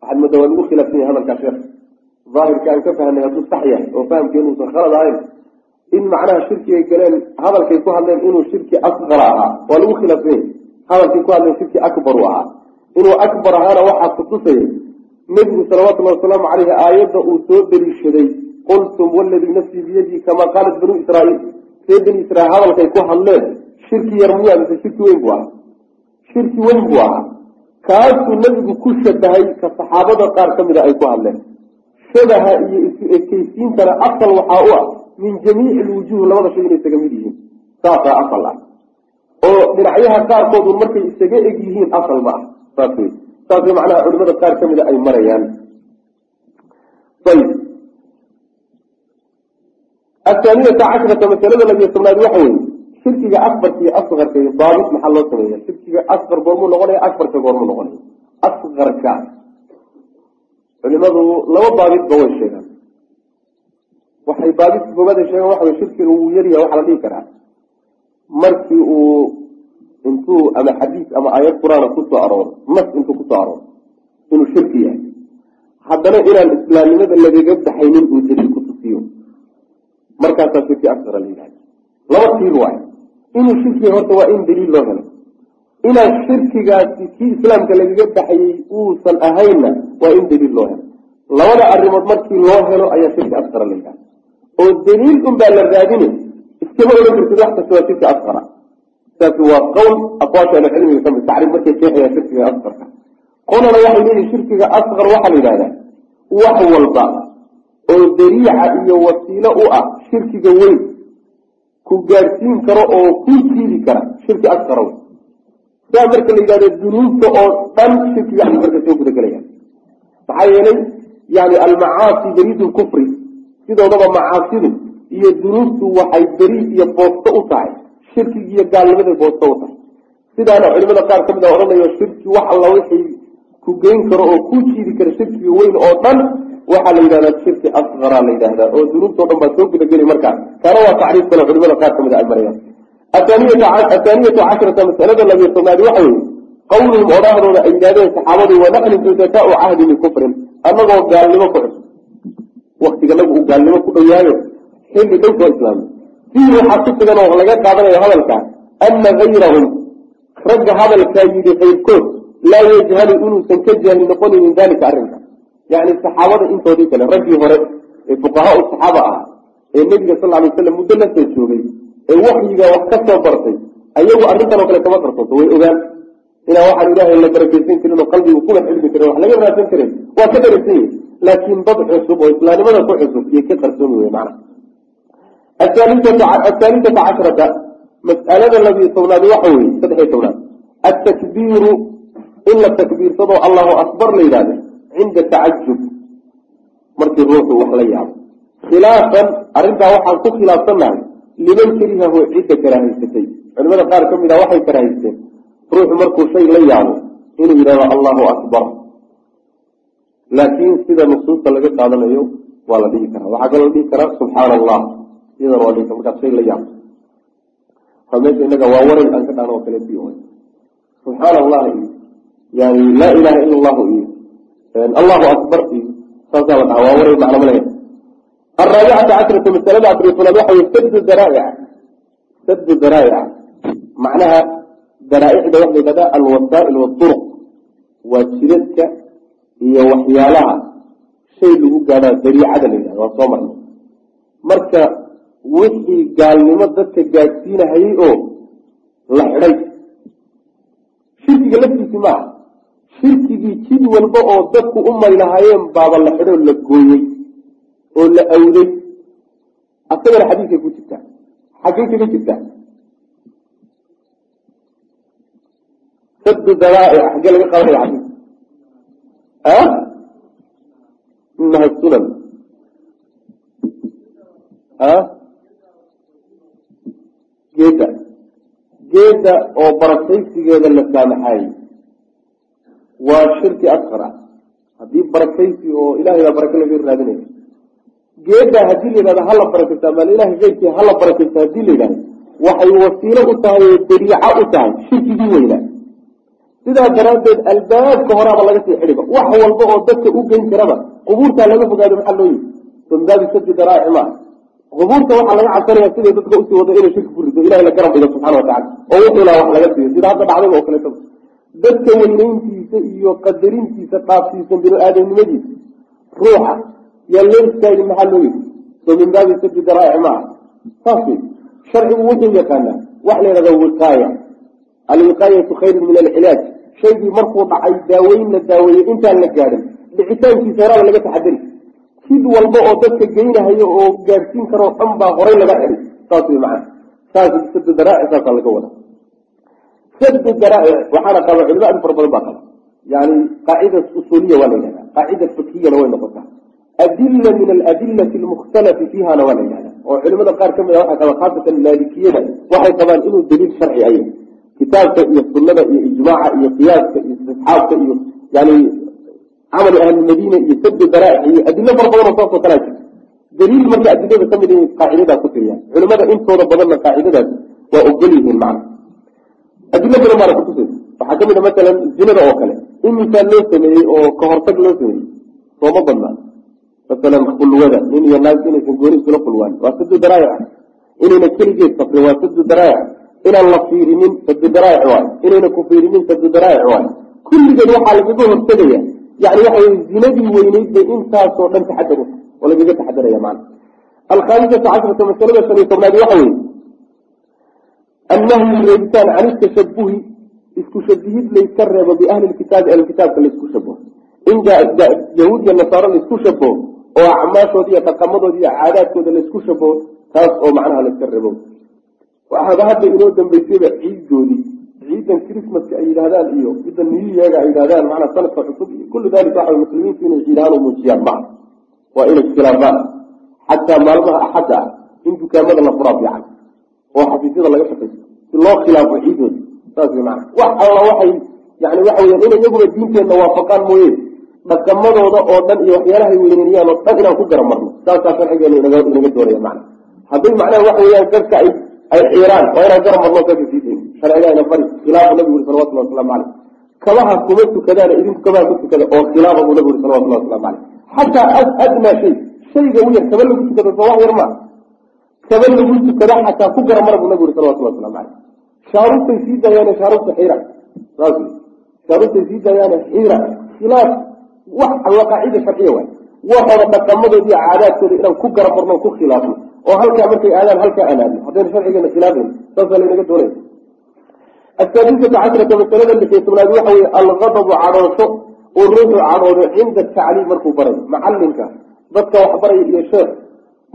B: waxaad moodaa waa lagu khilaafsan yahay hadalkaa sheekh. Daahirka aan ka fahnay hadduu sax yahay oo fahamkeenu uusan khalad ahayn in macnaha shirkigay galeen hadalkay ku hadleen inuu shirki asqara ahaa waa lagu khilaafsan hadalkay ku hadleen shirki akbaru ahaa. Inuu akbar ahaana waxaa kutusayay nebigu salawatullahi wasalaamu caleyhi aayadda uu soo deliishaday qultum waladii nafsii biyadii kamaa qaalat banuu israaiil. Ree bani israiil hadalkay ku hadleen shirki yar miyaa mise shirki weyn buu ahaa? Shirki weyn buu ahaa. Kaasuu nebigu ku shabahay ka saxaabada qaar ka mida ay ku hadleen. Shabaha iyo isu ekeysiintana asal waxaa u ah min jamiici lwujuh labada shay inay isaga mid yihiin. Saasaa asal ah. Oo dhinacyaha qaarkoodu markay isaga eg yihiin asal ma ah. Saas wey saas way macnaha culimada qaar ka mida ay marayaan. Ayb athaaniyata cashrata masalada labiyo tobnaad waxa weye shirkiga akbarka iyo askarka iyo daabit maxaa loo sameeya shirkiga asqar goormuu noqonaya akbarka goormuu noqonaya. Asqarka culimadu laba daabitba way sheegaan. Waxay daabit goobada sheegaan waxa wey shirkiga wuu yaryaha waxaa la dhihi karaa. Markii uu intuu ama xadiis ama aayad qur'aana ku soo arooro nas intuu ku soo arooro inuu shirki yahay. Haddana inaan islaamnimada lagaga baxaynin uu daliil ku tusiyo. Markaasaa shirki asqara la yidhahda laba tiir waayo inuu shirkiga horta waa in daliil loo helo. Inaan shirkigaasi kii islaamka lagaga baxayey uusan ahaynna waa in daliil loo helo. Labada arrimood markii loo helo ayaa shirki asqara la yidhahda oo daliil unbaa la raadine iskama odhan kartid wax kasta waa shirki asqara saasi waa qowl aqwaasha ahlucilmiga ka mid tacriif markay sheexayaan shirkiga asqarka. Qolana waxay leeyihiin shirkiga asqar waxaa la yidhahdaa wax walba oo dariica iyo wasiilo u ah shirkiga weyn ku gaadhsiin karo oo ku jiidi kara shirki asqara wey saa marka la yidhahdo dunuubta oo dhan shirkiga asqarka soo gudagelaya maxaa yeelay yani almacaasi beriid lkufri sidoodaba macaasidu iyo dunuubtu waxay beriid iyo boosto u tahay shirkigi iyo gaalnimaday boosto u tahay sidaana culimada qaar ka mid a odhanayo shirki wax alla wixii ku geyn karo oo ku jiidi kara shirkiga weyn oo dhan waxaa la yidhahdaa shirki asqara la yidhahdaa oo dunuubtao dhan baa soo gudageli markaas kaana waa tacriif kale culimada qaar ka mid a ay marayaan. Athaaniyatu cashrata masalada labiyo tobnaadi waxa weye qawluhum odhaahdooda ay yidhahdeen saxaabadu wanaxnu sudataau cahdi min kufrin. Annagoo gaalnimo ku cusub. Waktiganagu uu gaalnimo ku dhow yahayo xilli dhow soo islaamay fiihi waxaa ku sugan oo laga qaadanayo hadalka ana gayrahum ragga hadalkaa yidhi kayrkood laa yajhalu inuusan ka jaahil noqonin min dalika arrinka. Yani saxaabada intoodii kale raggii hore ee fuqahaa saxaaba ah ee nebiga sal lay waslam muddo la soo joogay ee waxyiga wax ka soo bartay ayagu arrintan oo kale kama qarsoonto way ogaan. Inaa waxaan ilaahay la barakeysan karin oo qalbigu kuwa cilmi karin wax laga raadsan karin. Waa ka daraysan yahi laakiin dad cusub oo islaamnimada ku cusub iyo ka qarsoomi wey macna athaalithata cashrata mas'alada labiyo tobnaad waxa weye saddexiyo tobnaad atakbiiru in la takbiirsadoo allahu akbar la yidhahdo cinda tacajub markii ruuxu wax la yaabo khilaafan arrintaa waxaan ku khilaafsannahay liman karihahu cidda karaahaysatay culimada qaar ka mid a waxay karaahaysteen ruuxu markuu shay la yaabo inuu yidhahdo allahu akbar laakiin sida nusuusta laga qaadanayo waa la dhihi karaa waxaa kaloo dhihi karaa subxaana allah iyadana waa markaad shay la yaabo waa meesha inaga waa waray aan ka dhahno oo kale subxaana allah yani laa ilaha ila allahu iyo allahu akbar iyo saasaa la dhaha waa waray macno ma leeyahay araabicata cashrata masalada afariyo tobnaad waxa weye sadu daraa'ic sadu daraa'ic macnaha daraaicda waxa la yidhahdaa alwasaa'il waduruq waa jidadka iyo waxyaalaha shay lagu gaadhaa dariicada la wixii gaalnimo dadka gaadhsiinahayey oo la xidhay. Shirkiga laftiisi maaha. Shirkigii jid walba oo dadku u maylahaayeen baaba la xidhoo la gooyey oo la awday. Asagana xadiiskay ku jirtaa. Xaggay kaga jirtaa sadu daraa'ic xaggee laga qabanaya xadiis. Inaha sunan geeda geeda oo barakaysigeeda la saamaxaayey waa shirki asqar ah. Haddii barakaysi oo ilahay baa barake laga raadinaya. Geedaa haddii la yidhahdo hala barakaysta ama ilahay keyrkii hala barakaysta haddii la yidhahdo waxay wasiilo u tahay oo dariico u tahay shirkigii weynaa sidaa daraaddeed albaabka horaaba laga sii xidhiba wax walba oo dadka u geyn karaba qubuurtaa laga fogaado maxaa loo yii bambaabi sadi daraaci qubuurta waxaa laga cabsanaya siday dadka u sii wado inay shirki ku rido ilahay la garab dhigo subxana watacala oo wuxuulaa wax laga siiyo sida hadda dhacdayba oo kaleeto dadka weynayntiisa iyo qadarintiisa dhaafsiisan bini-aadamnimadiisa ruuxa yaa loo istaagi maxaa loo yidhi? Soo min baabi sadi daraa'ic maaha saas wey sharcigu wuxuu yaqaanaa wax la yidhahda wiqaaya. Alwiqaayatu khayrun min alcilaaj. Shaygii markuu dhacay daaweyn la daaweeyey. Intaan la gaadhin dhicitaankiisa horaaba laga taxadari sid walba oo dadka geynahayo oo gaadhsiin karoo dhan baa horay laga xiray saas wey macana saas sadi daraa'ic saasaa laga wada sadu daraa'ic waxaana qaba culimo aad fara badan baa qaba. Yani qaacida usuuliya waa la yidhahda qaacida fikiyana way noqotaa. Adila min aladilati almukhtalafi fiihana waa la yidhahda oo culimada qaar ka mid a waxay qabaan khaasatan maalikiyada waxay qabaan inuu daliil sharci ay kitaabka iyo sunada iyo ijmaaca iyo qiyaaska iyo istisxaabka iyo yani camali ahlilmadiina iyo sadu daraa'ic iyo adilo fara badan oo saasoo kalaa jirta daliil marka adilada ka mid in qaacidadaa ku tiriyaan culimada intooda badanna qaacidadaas waa ogol macna adilo badan baana kutusaysa waxaa ka mid a masalan zinada oo kale in misaal loo sameeyey oo kahortag loo sameeyey sooma badnaa masalan khulwada nin iyo naag inaysan gooni isula khulwaan waa sadu daraa'ic inayna keligeed safrin waa sadu daraa'ic inaan la fiirinin sadu daraa'ic waayo inayna ku fiirinin sadu daraa'ic waayo kulligeed waxaa lagaga hortegaya yani waxa zinadii weyneyd bay intaasoo dhan taxadar oo lagaga taxadaraya maana alkhaamisata cashrata masalada shan iyo tobnaadi waxa weye annahyu reebitaan can itashabuhi isku shabihid layska reebo biahli lkitaabi ahlkitaabka laysku shabaho in yahuud iyo nasaaro laysku shabaho oo acmaashooda iyo dhaqamadooda iyo caadaadkooda laysku shabaho taas oo macnaha layska reebo. Waxaaba hadda inoo dambeysayba ciidoodii ciidan chrismaska ay yidhahdaan iyo midda niyuyaga ay yidhahdaan macnaa sanadka cusub iyo kullu dalika waxa muslimiintu inay ciidaan u muujiyaan maa waa inay khilaafaan xataa maalmaha axadda ah in dukaamada la furaa fiican oo xafiisyada laga shaqaysto si loo khilaafo ciidooda saas wey maana wax alla waxay yani waxa weyaan inay iyaguba diinteenna waafaqaan mooye. Dhaqamadooda oo dhan iyo waxyaalahay weyneynayaan oo dhan inaan ku garamarno saasaa sharcigeenu inaga doonaya macna hadday macnaha waxa weyaan dadka ay xiiraan waa inaan garamarno saasa sii sharcigaana bari khilaafu nabigu uri salawatullah waslamu caleyh kabaha kuma tukadaana idinku kabaha ku tukada oo khilaafa buu nabigu uri salawatullah waslamu caleyh xataa adnaa shay shayga u yar kaba lagu tukada soo wax yar kaba lagu tukada xataa ku garamara buu nabigu uri salawatullah waslamu caleyh shaarubtay sii daayaane shaarubta xiira. Saas shaarubtay sii daayaane xiira. Khilaaf wax qaacida sharciya waay. Waxooda dhaqamadooda iyo caadaadkooda inaan ku garamarno ku khilaafno. Oo halkaa markay aadaan halkaa aan aadno. Haddayna sharcigeena khilaafayn saasaa laynaga doonaya asaadisata cashrata masalada lixiyo tobnaad waxa weye algadabu cadhoosho uu ruuxu cadhoodo cinda tacliim markuu barayo macalinka dadka waxbaraya iyo sheekh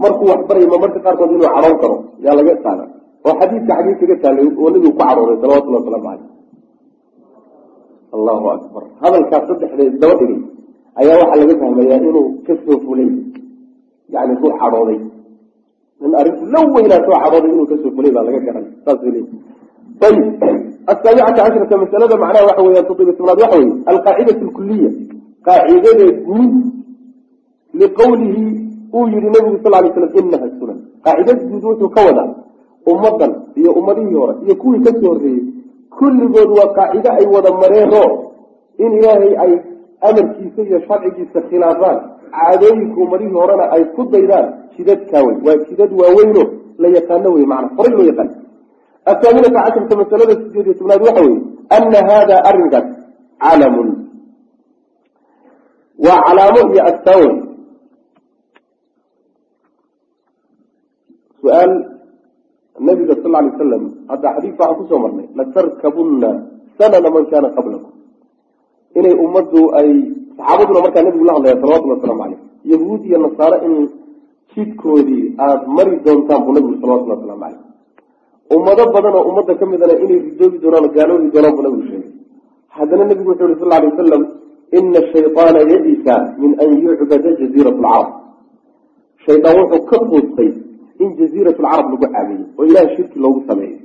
B: markuu waxbarayo ma marka qaarkood inuu cadhoon karo yaa laga qaada oo xadiidka xadiis kaga taalay oo nabigu ku cadhooday salawatullah waslamu caleyh allahu akbar hadalkaas saddexdeed daba dhigay ayaa waxaa laga fahmayaa inuu ka soo fulay yani ruux cadhooday in arrintu la weynaa soo cadhooday inuu ka soo fulay baa laga garan saas le ayib asaabicata cashrata masalada macnaha waxa weya toddobiy tobnaad waxa weye alqaacidatu lkuliya qaacidada guud liqowlihi uu yihi nabigu sal lay slam inaha sunan qaacidad guud wuxuu ka wadaa ummadan iyo ummadihii hore iyo kuwii ka soo horreeyey kulligood waa qaacido ay wada mareeno in ilaahay ay amarkiisa iyo sharcigiisa khilaafaan caadooyinka ummadihii horena ay ku daydaan jidadkaa wey waa jidad waaweyno la yaqaano wey macana horay loo yaqaan athaaminata casharta masalada sideed iyo tobnaad waxa weye ana hada arrinkaas calamun waa calaamo iyo astaan su'aal nabiga sal lay wasalam hadda xadiidka waxaan ku soo marnay latarkabunna sanana man kana qablakum inay ummaddu ay saxaabaduna markaa nabigu la hadlaya salawatullah waslamu caleyh yahuud iyo nasaare in jidkoodii aada mari doontaan buu nabigu salawatullah waslamu caleyh ummado badan oo ummadda ka midana inay ridoobi doonaan gaaloodi doonaan buu nabigu sheegay. Haddana nabigu wuxuu yihi sal lay wasalam ina shayطaana yadisa min an yucbada jaziirat lcarab shaydaan wuxuu ka fuustay in jaziirat lcarab lagu caabudo oo ilahay shirki loogu sameeyo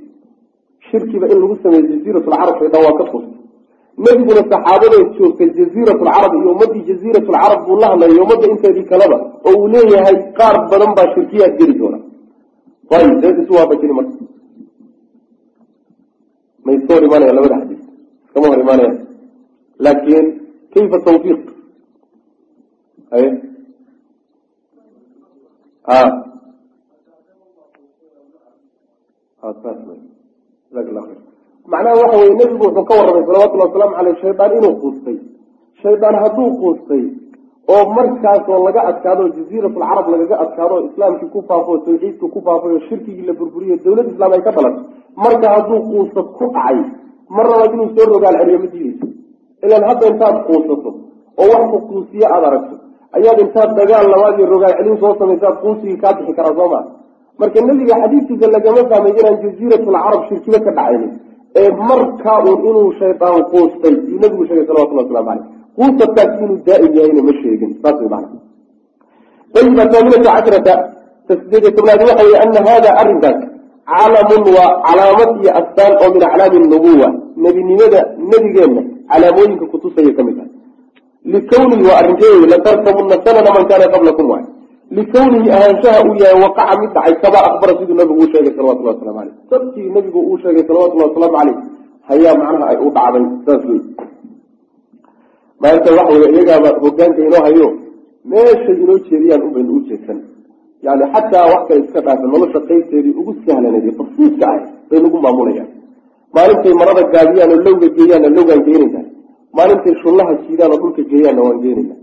B: shirkiba in lagu sameeyo jaziirat lcarab shaydaan waa ka fuustay nebiguna saxaabada joogtay jaziirat lcarab iyo ummadii jaziirat lcarab buu la hadlaya ummadda inteedii kaleba oo uu leeyahay qaar badan baa shirkiyaad geli doona ayib deed isu waafajini ma iska hor imaanaya labada xadiis. Iskama hor imaanaya laakin kayfa tawfiiq? Haye a macnaha waxa weye nebigu wuxuu ka warramay salawatullhi wasalaamu caleyh shaydaan inuu quustay. Shaydaan hadduu quustay oo markaasoo laga adkaado jaziiratulcarab lagaga adkaado oo islaamkii ku faafo o tawxiidka ku faafay oo shirkigii la burburiyo dawlad islaam ay ka dhalatay marka hadduu quusta ku dhacay mar labaad inuu soo rogaal celiyo ma diideyso ilaan hadda intaad quusato oo wax ku quusiye aada aragto ayaad intaad dagaal labaad iyo rogaal celin soo samaysaad quusigii kaa bixi karaa soo maa marka nebiga xadiidkiisa lagama fahmay inaan jaziiratulcarab shirkiba ka dhacaynin ee markaa uun inuu shaydaan quustay yuu nabigu sheegay salawatullah waslamu caleyh quusadkaas inuu daa'im yahayna ma sheegin saas way macana ayib ataaminata cashrata tasdeediy tobnaadi waxa weye ana hada arrinkaas calamun waa calaamad iyo astaan oo min aclaami nubuwa. Nebinimada nebigeenna calaamooyinka kutusaya ka mid ah. Likawnihi waa arrinkeedi latarkabunna sanana man kaana qablakum waay. Likawnihi ahaanshaha uu yahay waqaca mid dhacay kama akbara siduu nabigu uu sheegay salawatullah waslamu caleyh sabkii nabigu uu sheegay salawatullahi wasalaamu caleyh hayaa macnaha ay u dhacday saas wey maanta waxa wey iyagaaba hogaanka inoo hayo meeshay inoo jeediyaan unbaynu u yani xataa wax kale iska dhaafan nolosha qaybteedii ugu sahlanayd basiiska ah bay nagu maamulayaan. Maalintay marada gaabiyaan oo lowga geeyaanna lowgaan geenayna. Maalintay shullaha jiidaan oo dhulka geeyaanna waan geenayna.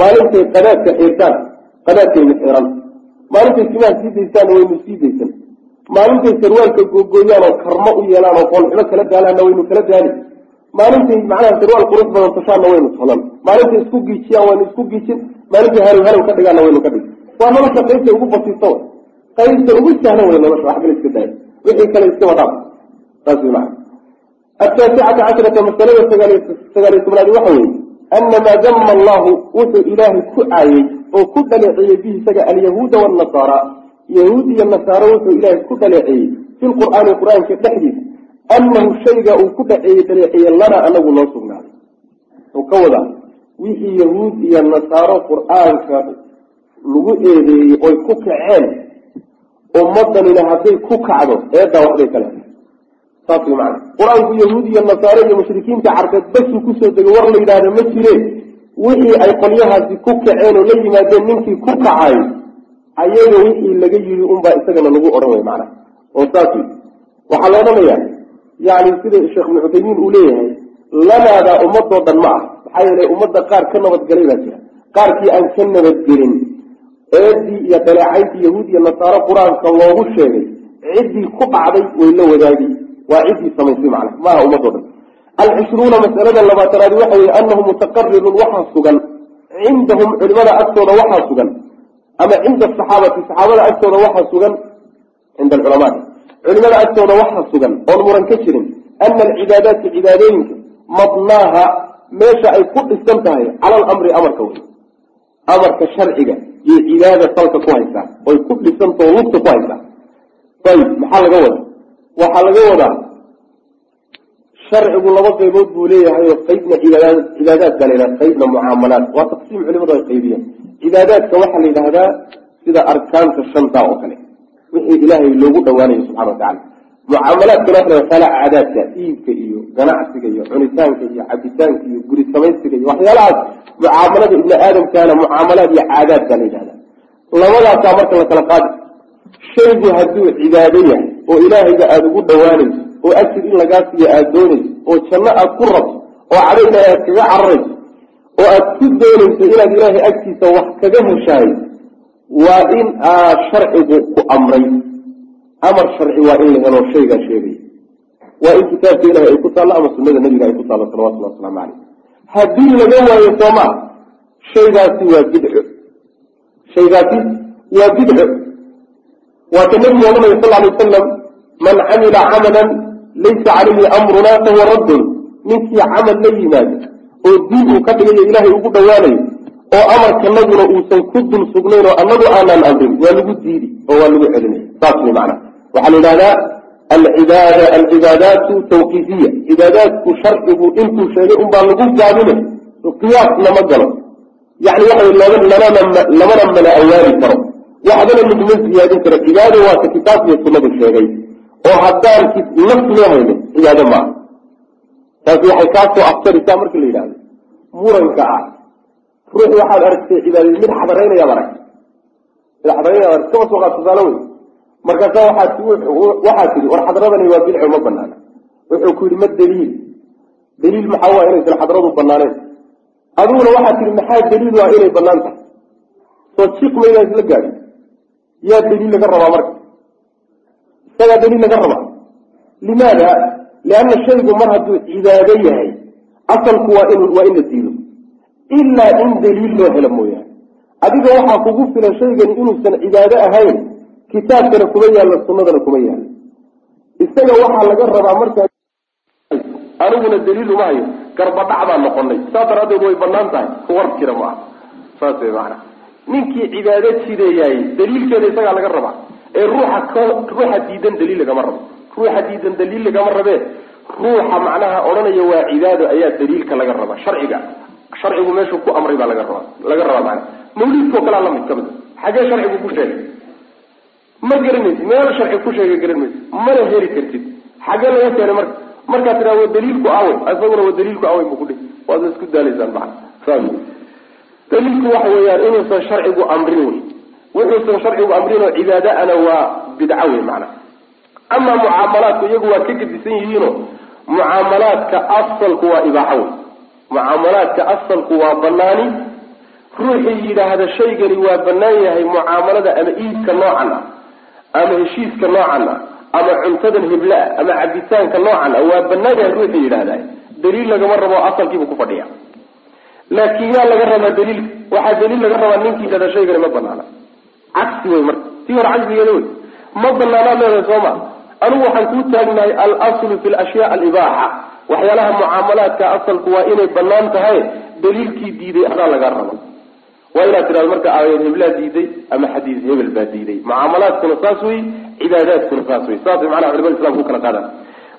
B: Maalintay qadaadka xiirtaan qadaadkaynu xiran. Maalintay timaha sii daysaanna waynu sii daysan. Maalintay sarwaalka googooyaan oo karmo u yeelaan oo qoolxumo kala daalaanna waynu kala daali. Maalintay macnaha sarwaal qurux badan tashaanna waynu tolan. Maalintay isku giijiyaan waynu isku giijin. Maalintay halow halow ka dhigaanna waynu ka dhig waa nolosha qaybta ugu basiiso. Qaybta ugu sahlan wey nolosha wax kale iska daaya. Wixii kale iska wadaan saas wey macana ataasicata casharata masalada sagaaliyo tobnaadi waxa weeye anamaa dama allahu wuxuu ilaahay ku caayey oo ku dhaleeceeyey bihi isaga alyahuuda wanasaara yahuud iyo nasaaro wuxuu ilaahay ku dhaleeceeyey fi lqur'aani qur'aanka dhexdiisa anahu shayga uu ku dhaceeyey dhaleeceeye lana anagu noo sugnaaday. Wuxuu ka lagu eedeeyey oy ku kaceen ummadanina hadday ku kacdo eedaa waxbay kale saas macana qur'aanku yahuud iyo nasaare iyo mushrikiinta carbeed basuu ku soo degay war la yidhaahda ma jireen wixii ay qolyahaasi ku kaceen oo la yimaadeen ninkii ku kacay ayaga wixii laga yidhi unbaa isagana lagu odhan way macana oo saas waxaa la odhanayaa yani sida sheekh ibnu cuthaymiin uu leeyahay lanaadaa ummadoo dhan ma ah. Maxaa yeelay ummadda qaar ka nabadgalay baa jira. Qaarkii aan ka nabadgelin eedii iyo daleecayntii yahuud iyo nasaaro qur'aanka loogu sheegay ciddii ku dhacday way la wadaagi waa ciddii samaysay macna maaha ummadoo dhan. Alcishruuna masalada labaatanaadi waxa weye anahu mutaqarirun waxaa sugan. Cindahum culimada agtooda waxaa sugan. Ama cinda asaxaabati saxaabada agtooda waxaa sugan. Cinda alculamaa. Culimada agtooda waxaa sugan oon muran ka jirin. Ana alcibaadaati cibaadooyinka mabnaaha meesha ay ku dhisan tahay cala alamri amarka wey amarka sharciga iyo cibaada salka ku haysaa oy ku dhisantao lugta ku haysaa ayib maxaa laga wadaa? Waxaa laga wadaa sharcigu laba qaybood buu leeyahay oo qaybna cibaadaad baa la yidhaha qaybna mucaamalaad. Waa taqsiim culimadu ay qaybiyeen. Cibaadaadka waxaa la yidhahdaa sida arkaanta shanta oo kale wixii ilaahay loogu dhawaanayo subxana watacala mucaamalaadkana waxa la kala caadaadka iibka iyo ganacsiga iyo cunitaanka iyo cabitaanka iyo guri samaysiga iyo waxyaalahaas mucaamalada ibni aadamkaana mucaamalaad iyo caadaad baa la yidhahda labadaasaa marka la kala qaadi shaygu hadduu cibaado yahay oo ilaahayga aada ugu dhawaanayso oo ajir in lagaa siiyo aada doonayso oo janno aad ku rabto oo ilaahay aad kaga cararayso oo aad ku doonayso inaad ilaahay agtiisa wax kaga heshaay waa in aa sharcigu ku amray amar sharci waa in la helo shaygaa sheegay. Waa in kitaabka ilahay ay ku taallo ama sunada nabiga ay ku taallo salawatullah waslamu caleyh haddii laga waayo soomaa shaygaasi waa bidco. Shaygaasi waa bidco. Waa ka nabigu ohanaya sal alay wasalam man camila camalan laysa calayhi amruna fahuwa raddun. Ninkii camal la yimaado oo diin uu ka dhigayo ilaahay ugu dhawaanayo oo amarkanaguna uusan ku dul sugnayn oo annagu aanaan amrin waa lagu diidi oo waa lagu celinaya saas way macana waxaa la yidhahdaa alcibaada alcibaadaatu tawqiifiya cibaadaadku sharcigu intuu sheegay unbaa lagu gaabine qiyaas lama galo. Yani waxa lamana mana awaali karo. Waxbana laguma ziyaadin karo. Cibaado waata kitaab iyo sunadu sheegay. Oo haddaan naf loo hayno cibaado maaha taasi waxay kaasoo aftarisaa marka la yidhahdo muranka ah ruux waxaad aragtay cibaadad mid xadaraynayaad aragtay. Mid xadaraynayaad aragtay. Kama qaad tusaale wey markaasa waxaa tidhi war xadradani waa bidco ma banaana wuxuu ku yidhi ma daliil. Daliil maxaa waa inaysan xadradu banaaneen adiguna waxaad tihi maxaa daliil waa inay bannaan tahay? Soo jiq maynaa isla gaadhin. Yaa daliil laga rabaa marka. Isagaa daliil laga rabaa. Limaada? Lianna shaygu mar hadduu cibaado yahay asalku waa in la diido. Ilaa in daliil loo helo mooyaane. Adiga waxaa kugu filan shaygani inuusan cibaado ahayn kitaabkana kuma yaallo sunnadana kuma yaallo. Isaga waxaa laga rabaa markaa aniguna daliil uma hayo garbadhac baan noqonay saas daraaddeed way bannaan tahay war jira ma aha. Saas way maana ninkii cibaado jideeyahay daliilkeeda isagaa laga rabaa. Ee ruuxa k ruuxa diidan daliil lagama rabo. Ruuxa diidan daliil lagama rabee ruuxa macnaha odhanaya waa cibaado ayaa daliilka laga rabaa sharciga. Sharcigu meeshuu ku amray baa laga rabaa laga rabaa maana mawliidkao kalea la mid ka mid xagee sharcigu ku sheegay ma garanaysid meel sharci ku sheegay garan maysid mana heli kartid. Xagee laga keenay marka markaa tiraa wa daliilku awey isaguna wa daliilku awey bu kudhi waad isku daalaysaan maa saas daliilku waxa weeyaan inuusan sharcigu amrin wey wuxuusan sharcigu amrin oo cibaadaana waa bidco wey macana amaa mucaamalaadku iyagu waa ka gedisan yihiino mucaamalaadka asalku waa ibaaxo wey mucaamalaadka asalku waa banaani ruuxii yidhaahda shaygani waa banaan yahay mucaamalada ama iibka noocan ah ama heshiiska noocan ah ama cuntadan hiblaa ama cabitaanka noocan ah waa banaan yahay ruuxii yidhahda daliil lagama rabo asalkiibu ku fadhiya laakiin yaa laga rabaa daliilka waxaa daliil laga rabaa ninkii yidhahda shaygani ma banaana cagsi wey marka tii hore cagsigeeda wey ma banaanaad leedahay soo ma? Anigu waxaan kuu taagnahay alaslu fi lashyaa alibaaxa. Waxyaalaha mucaamalaadka asalku waa inay bannaan tahay daliilkii diiday adaa lagaa raba waa inaad tidhahdo marka heblaa diiday ama xadiis hebel baa diiday. Mucaamalaadkuna saas wey cibaadaadkuna saas wey saas way macnaha culimada islamka u kala qaadaan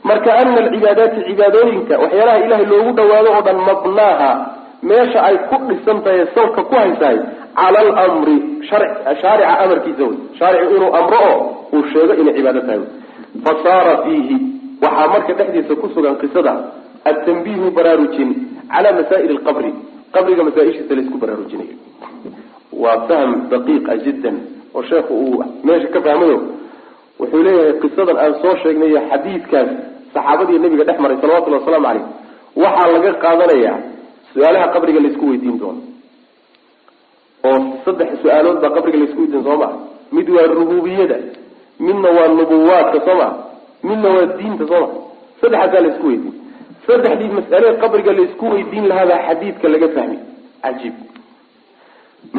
B: marka ana alcibaadaati cibaadooyinka waxyaalaha ilahay loogu dhawaado oo dhan mabnaaha meesha ay ku dhisan tahay salka ku haysahay cala alamri shaarica amarkiisa wey shaaricu inuu amro oo uu sheego inay cibaado tahay fa fiihi waxaa marka dhexdiisa ku sugan qisada atanbiihu baraarujin cala masaa'il lqabri qabriga masaaishiisa laysku baraarujinayo. Waa fahm daqiiqa jiddan oo sheekhu uu meesha ka fahmayo. Wuxuu leeyahay qisadan aan soo sheegnay xadiidkaas saxaabadii nabiga dhex maray salawatullhi wasalaamu caleyh waxaa laga qaadanayaa su'aalaha qabriga laysku weydiin doono. Oo saddex su'aalood baa qabriga laysku weydiin soo maa mid waa rububiyada midna waa nubuwaadka soo maa midna waa diinta soo maa saddexaasaa laysku weydiin saddexdii mas'alee qabriga laysku weydiin lahaabaa xadiidka laga fahmi. Cajiib.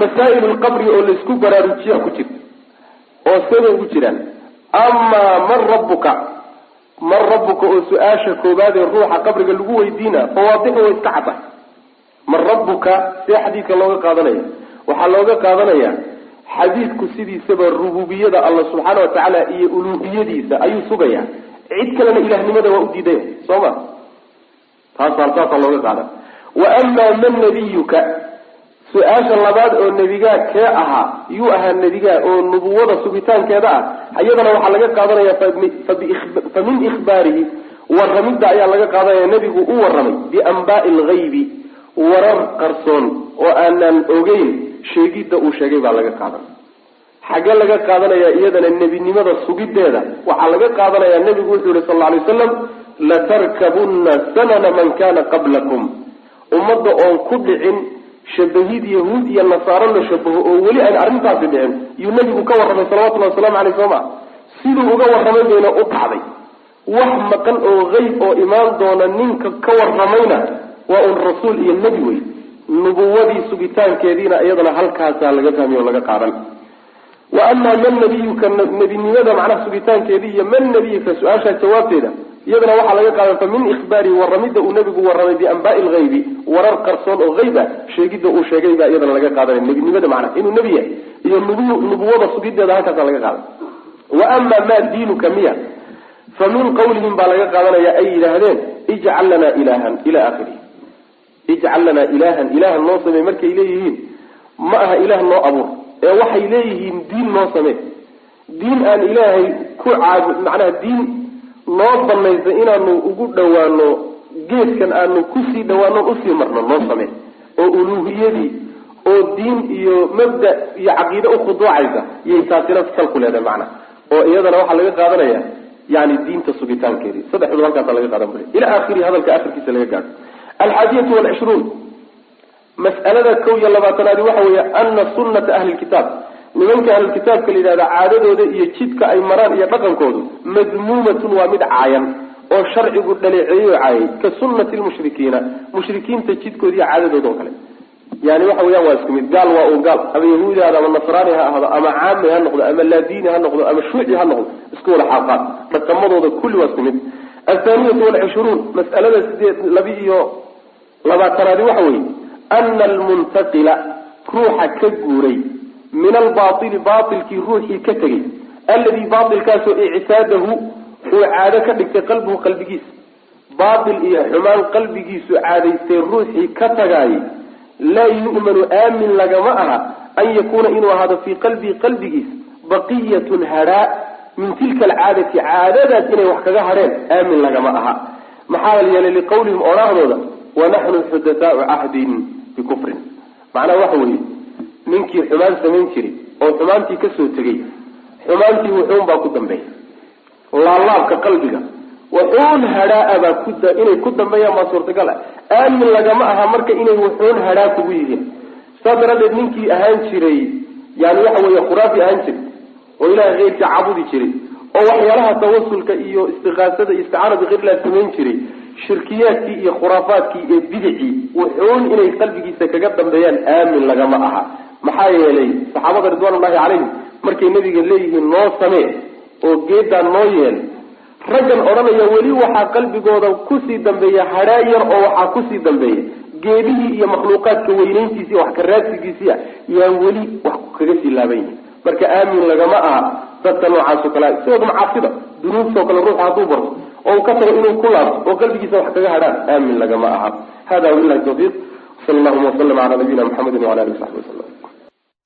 B: Masaa'il lqabri oo laysku baraarujiya ku jirta oo sabay ugu jiraan. Amaa man rabbuka? Man rabbuka oo su'aasha koobaad ee ruuxa qabriga lagu weydiina fawaadixu way iska cadda man rabbuka? See xadiidka looga qaadanaya. Waxaa looga qaadanaya xadiidku sidiisaba rububiyada alla subxaana watacaala iyo uluuhiyadiisa ayuu sugaya cid kalena ilahnimada waa u diidaya soo ma taasa saasaa looga qaadan wa amaa man nabiyuka su'aasha labaad oo nebigaa kee ahaa yuu ahaa nebigaa oo nubuwada sugitaankeeda ah iyadana waxaa laga qaadanaya fa min ikhbaarihi waramidda ayaa laga qaadanaya nebigu u waramay bianbaai lgaybi warar qarsoon oo aanan ogeyn sheegidda uu sheegay baa laga qaadan xaggee laga qaadanaya iyadana nebinimada sugideeda waxaa laga qaadanaya nebigu wuxuu yihi sal lla alay waslam latarkabunna sanana man kana qablakum. Ummadda oon ku dhicin shabahid yahuud iyo nasaaro la shabaho oo weli aan arrintaasi dhicin yuu nebigu ka warramay salawatullahi waslamu caleyh soo ma? Siduu uga warramay bayna u dhacday. Wax maqan oo qeyb oo imaan doona ninka ka warramayna waa un rasuul iyo nebi wey. Nubuwadii sugitaankeediina iyadana halkaasaa laga fahmiy oo laga qaadan. Wa amaa man nabiyuka nebinimada macnaha sugitaankeedii iyo man nabiyuka su'aashaa jawaabteeda iyadana waxaa laga qaadan fa min ikhbaarihi waramidda uu nebigu warramay bianbaai lgaybi warar qarsoon oo hayb ah sheegidda uu sheegay baa iyadana laga qaadanaya nebinimada macnaha inuu nebi yahay iyo nubuwada sugideeda halkaasa laga qaadan wa amaa maa diinuka miya fa min qawlihim baa laga qaadanaya ay yidhaahdeen ijcal lanaa ilahan ila akhirihi ijcal lanaa ilahan ilahan noo samey markay leeyihiin ma aha ilaah noo abuur ee waxay leeyihiin diin noo samee. Diin aan ilaahay ku caabud macnaha diin noo banaysa inaanu ugu dhowaano geedkan aanu ku sii dhawaano u sii marno noo samee. Oo uluuhiyadii oo diin iyo mabda iyo caqiide ukhuduucaysa yay taasina ku leedahay macna. Oo iyadana waxaa laga qaadanaya yani diinta sugitaankeedii saddexdooda halkaasa laga qaadan buri ila aakhirihi hadalka akhirkiisa laga gaadho. Alxaadiyatu walcishruun mas'alada kow iyo labaatanaadi waxa weeye ana sunnata ahli lkitaab nimanka ahlulkitaabka la yidhahda caadadooda iyo jidka ay maraan iyo dhaqankoodu madmuumatun waa mid caayan oo sharcigu dhaleeceeyo caayay ka sunnati lmushrikiina mushrikiinta jidkooda iyo caadadooda oo kale. Yani waxa weyaan waa isku mid. Gaal waa un gaal. Ama yahuudi ahado ama nasraani ha ahdo ama caami ha noqdo ama laadiini ha noqdo ama shuuci ha noqdo isku wada xaaqaan dhaqamadooda kulli waa isku mid. Athaaniyatu walcishruun mas'alada sideed labi iyo labaatanaadi waxa weeye ana almuntaqila ruuxa ka guuray min albaili baailkii ruuxii ka tegey alladii baailkaasoo ictaadahu uu caado ka dhigtay qalbuhu qalbigiisa baail iyo xumaan qalbigiisu caadaystay ruuxii ka tagaayay laa yu'manu aamin lagama aha an yakuuna inuu ahaado fii qalbii qalbigiisa baqiyatun hadhaa min tilka alcaadati caadadaas inay wax kaga hadheen aamin lagama aha. Maxaa yeelay liqawlihim odhaahdooda wanaxnu xudathaau cahdin bikufrin macnaha waxa weeye ninkii xumaan samayn jiray oo xumaantii ka soo tegey xumaantii wuxuun baa ku dambeeya laalaabka qalbiga wuxuun hadhaa baa ku inay ku dambeeyaan baa suurtagal ah. Aamin lagama aha marka inay wuxuun hadhaa kugu yihiin saas daraaddeed ninkii ahaan jiray yani waxa weeye khuraafi ahaan jiray oo ilahay keyrkii cabudi jiray oo waxyaalaha tawasulka iyo istiqaasada iyo isticaana samayn jiray shirkiyaadkii iyo khuraafaadkii iyo bidicii wuxuun inay qalbigiisa kaga dambeeyaan aamin lagama aha maxaa yeelay saxaabada ridwaanullahi calayhim markay nabiga leeyihiin noo samee oo geedaa noo yeel raggan odhanaya weli waxaa qalbigooda ku sii dambeeya hadhaa yar oo waxaa ku sii dambeeya. Geedihii iyo makhluuqaadka weynayntiisi wax karaadsigiisiia yaan weli wax kaga sii laaban marka aamin lagama aha dadka noocaasoo kale sidooda macaasida dunuubtao kale ruuxa hadduu barto oo uu ka tago inuu ku laabto oo qalbigiisa wax kaga hadhaan aamin lagama aha. Hada wabilahi tawfiiq. Sal allahuma wasalam calaa nabiyina muxamedi wala alihi wasaxbi wasalam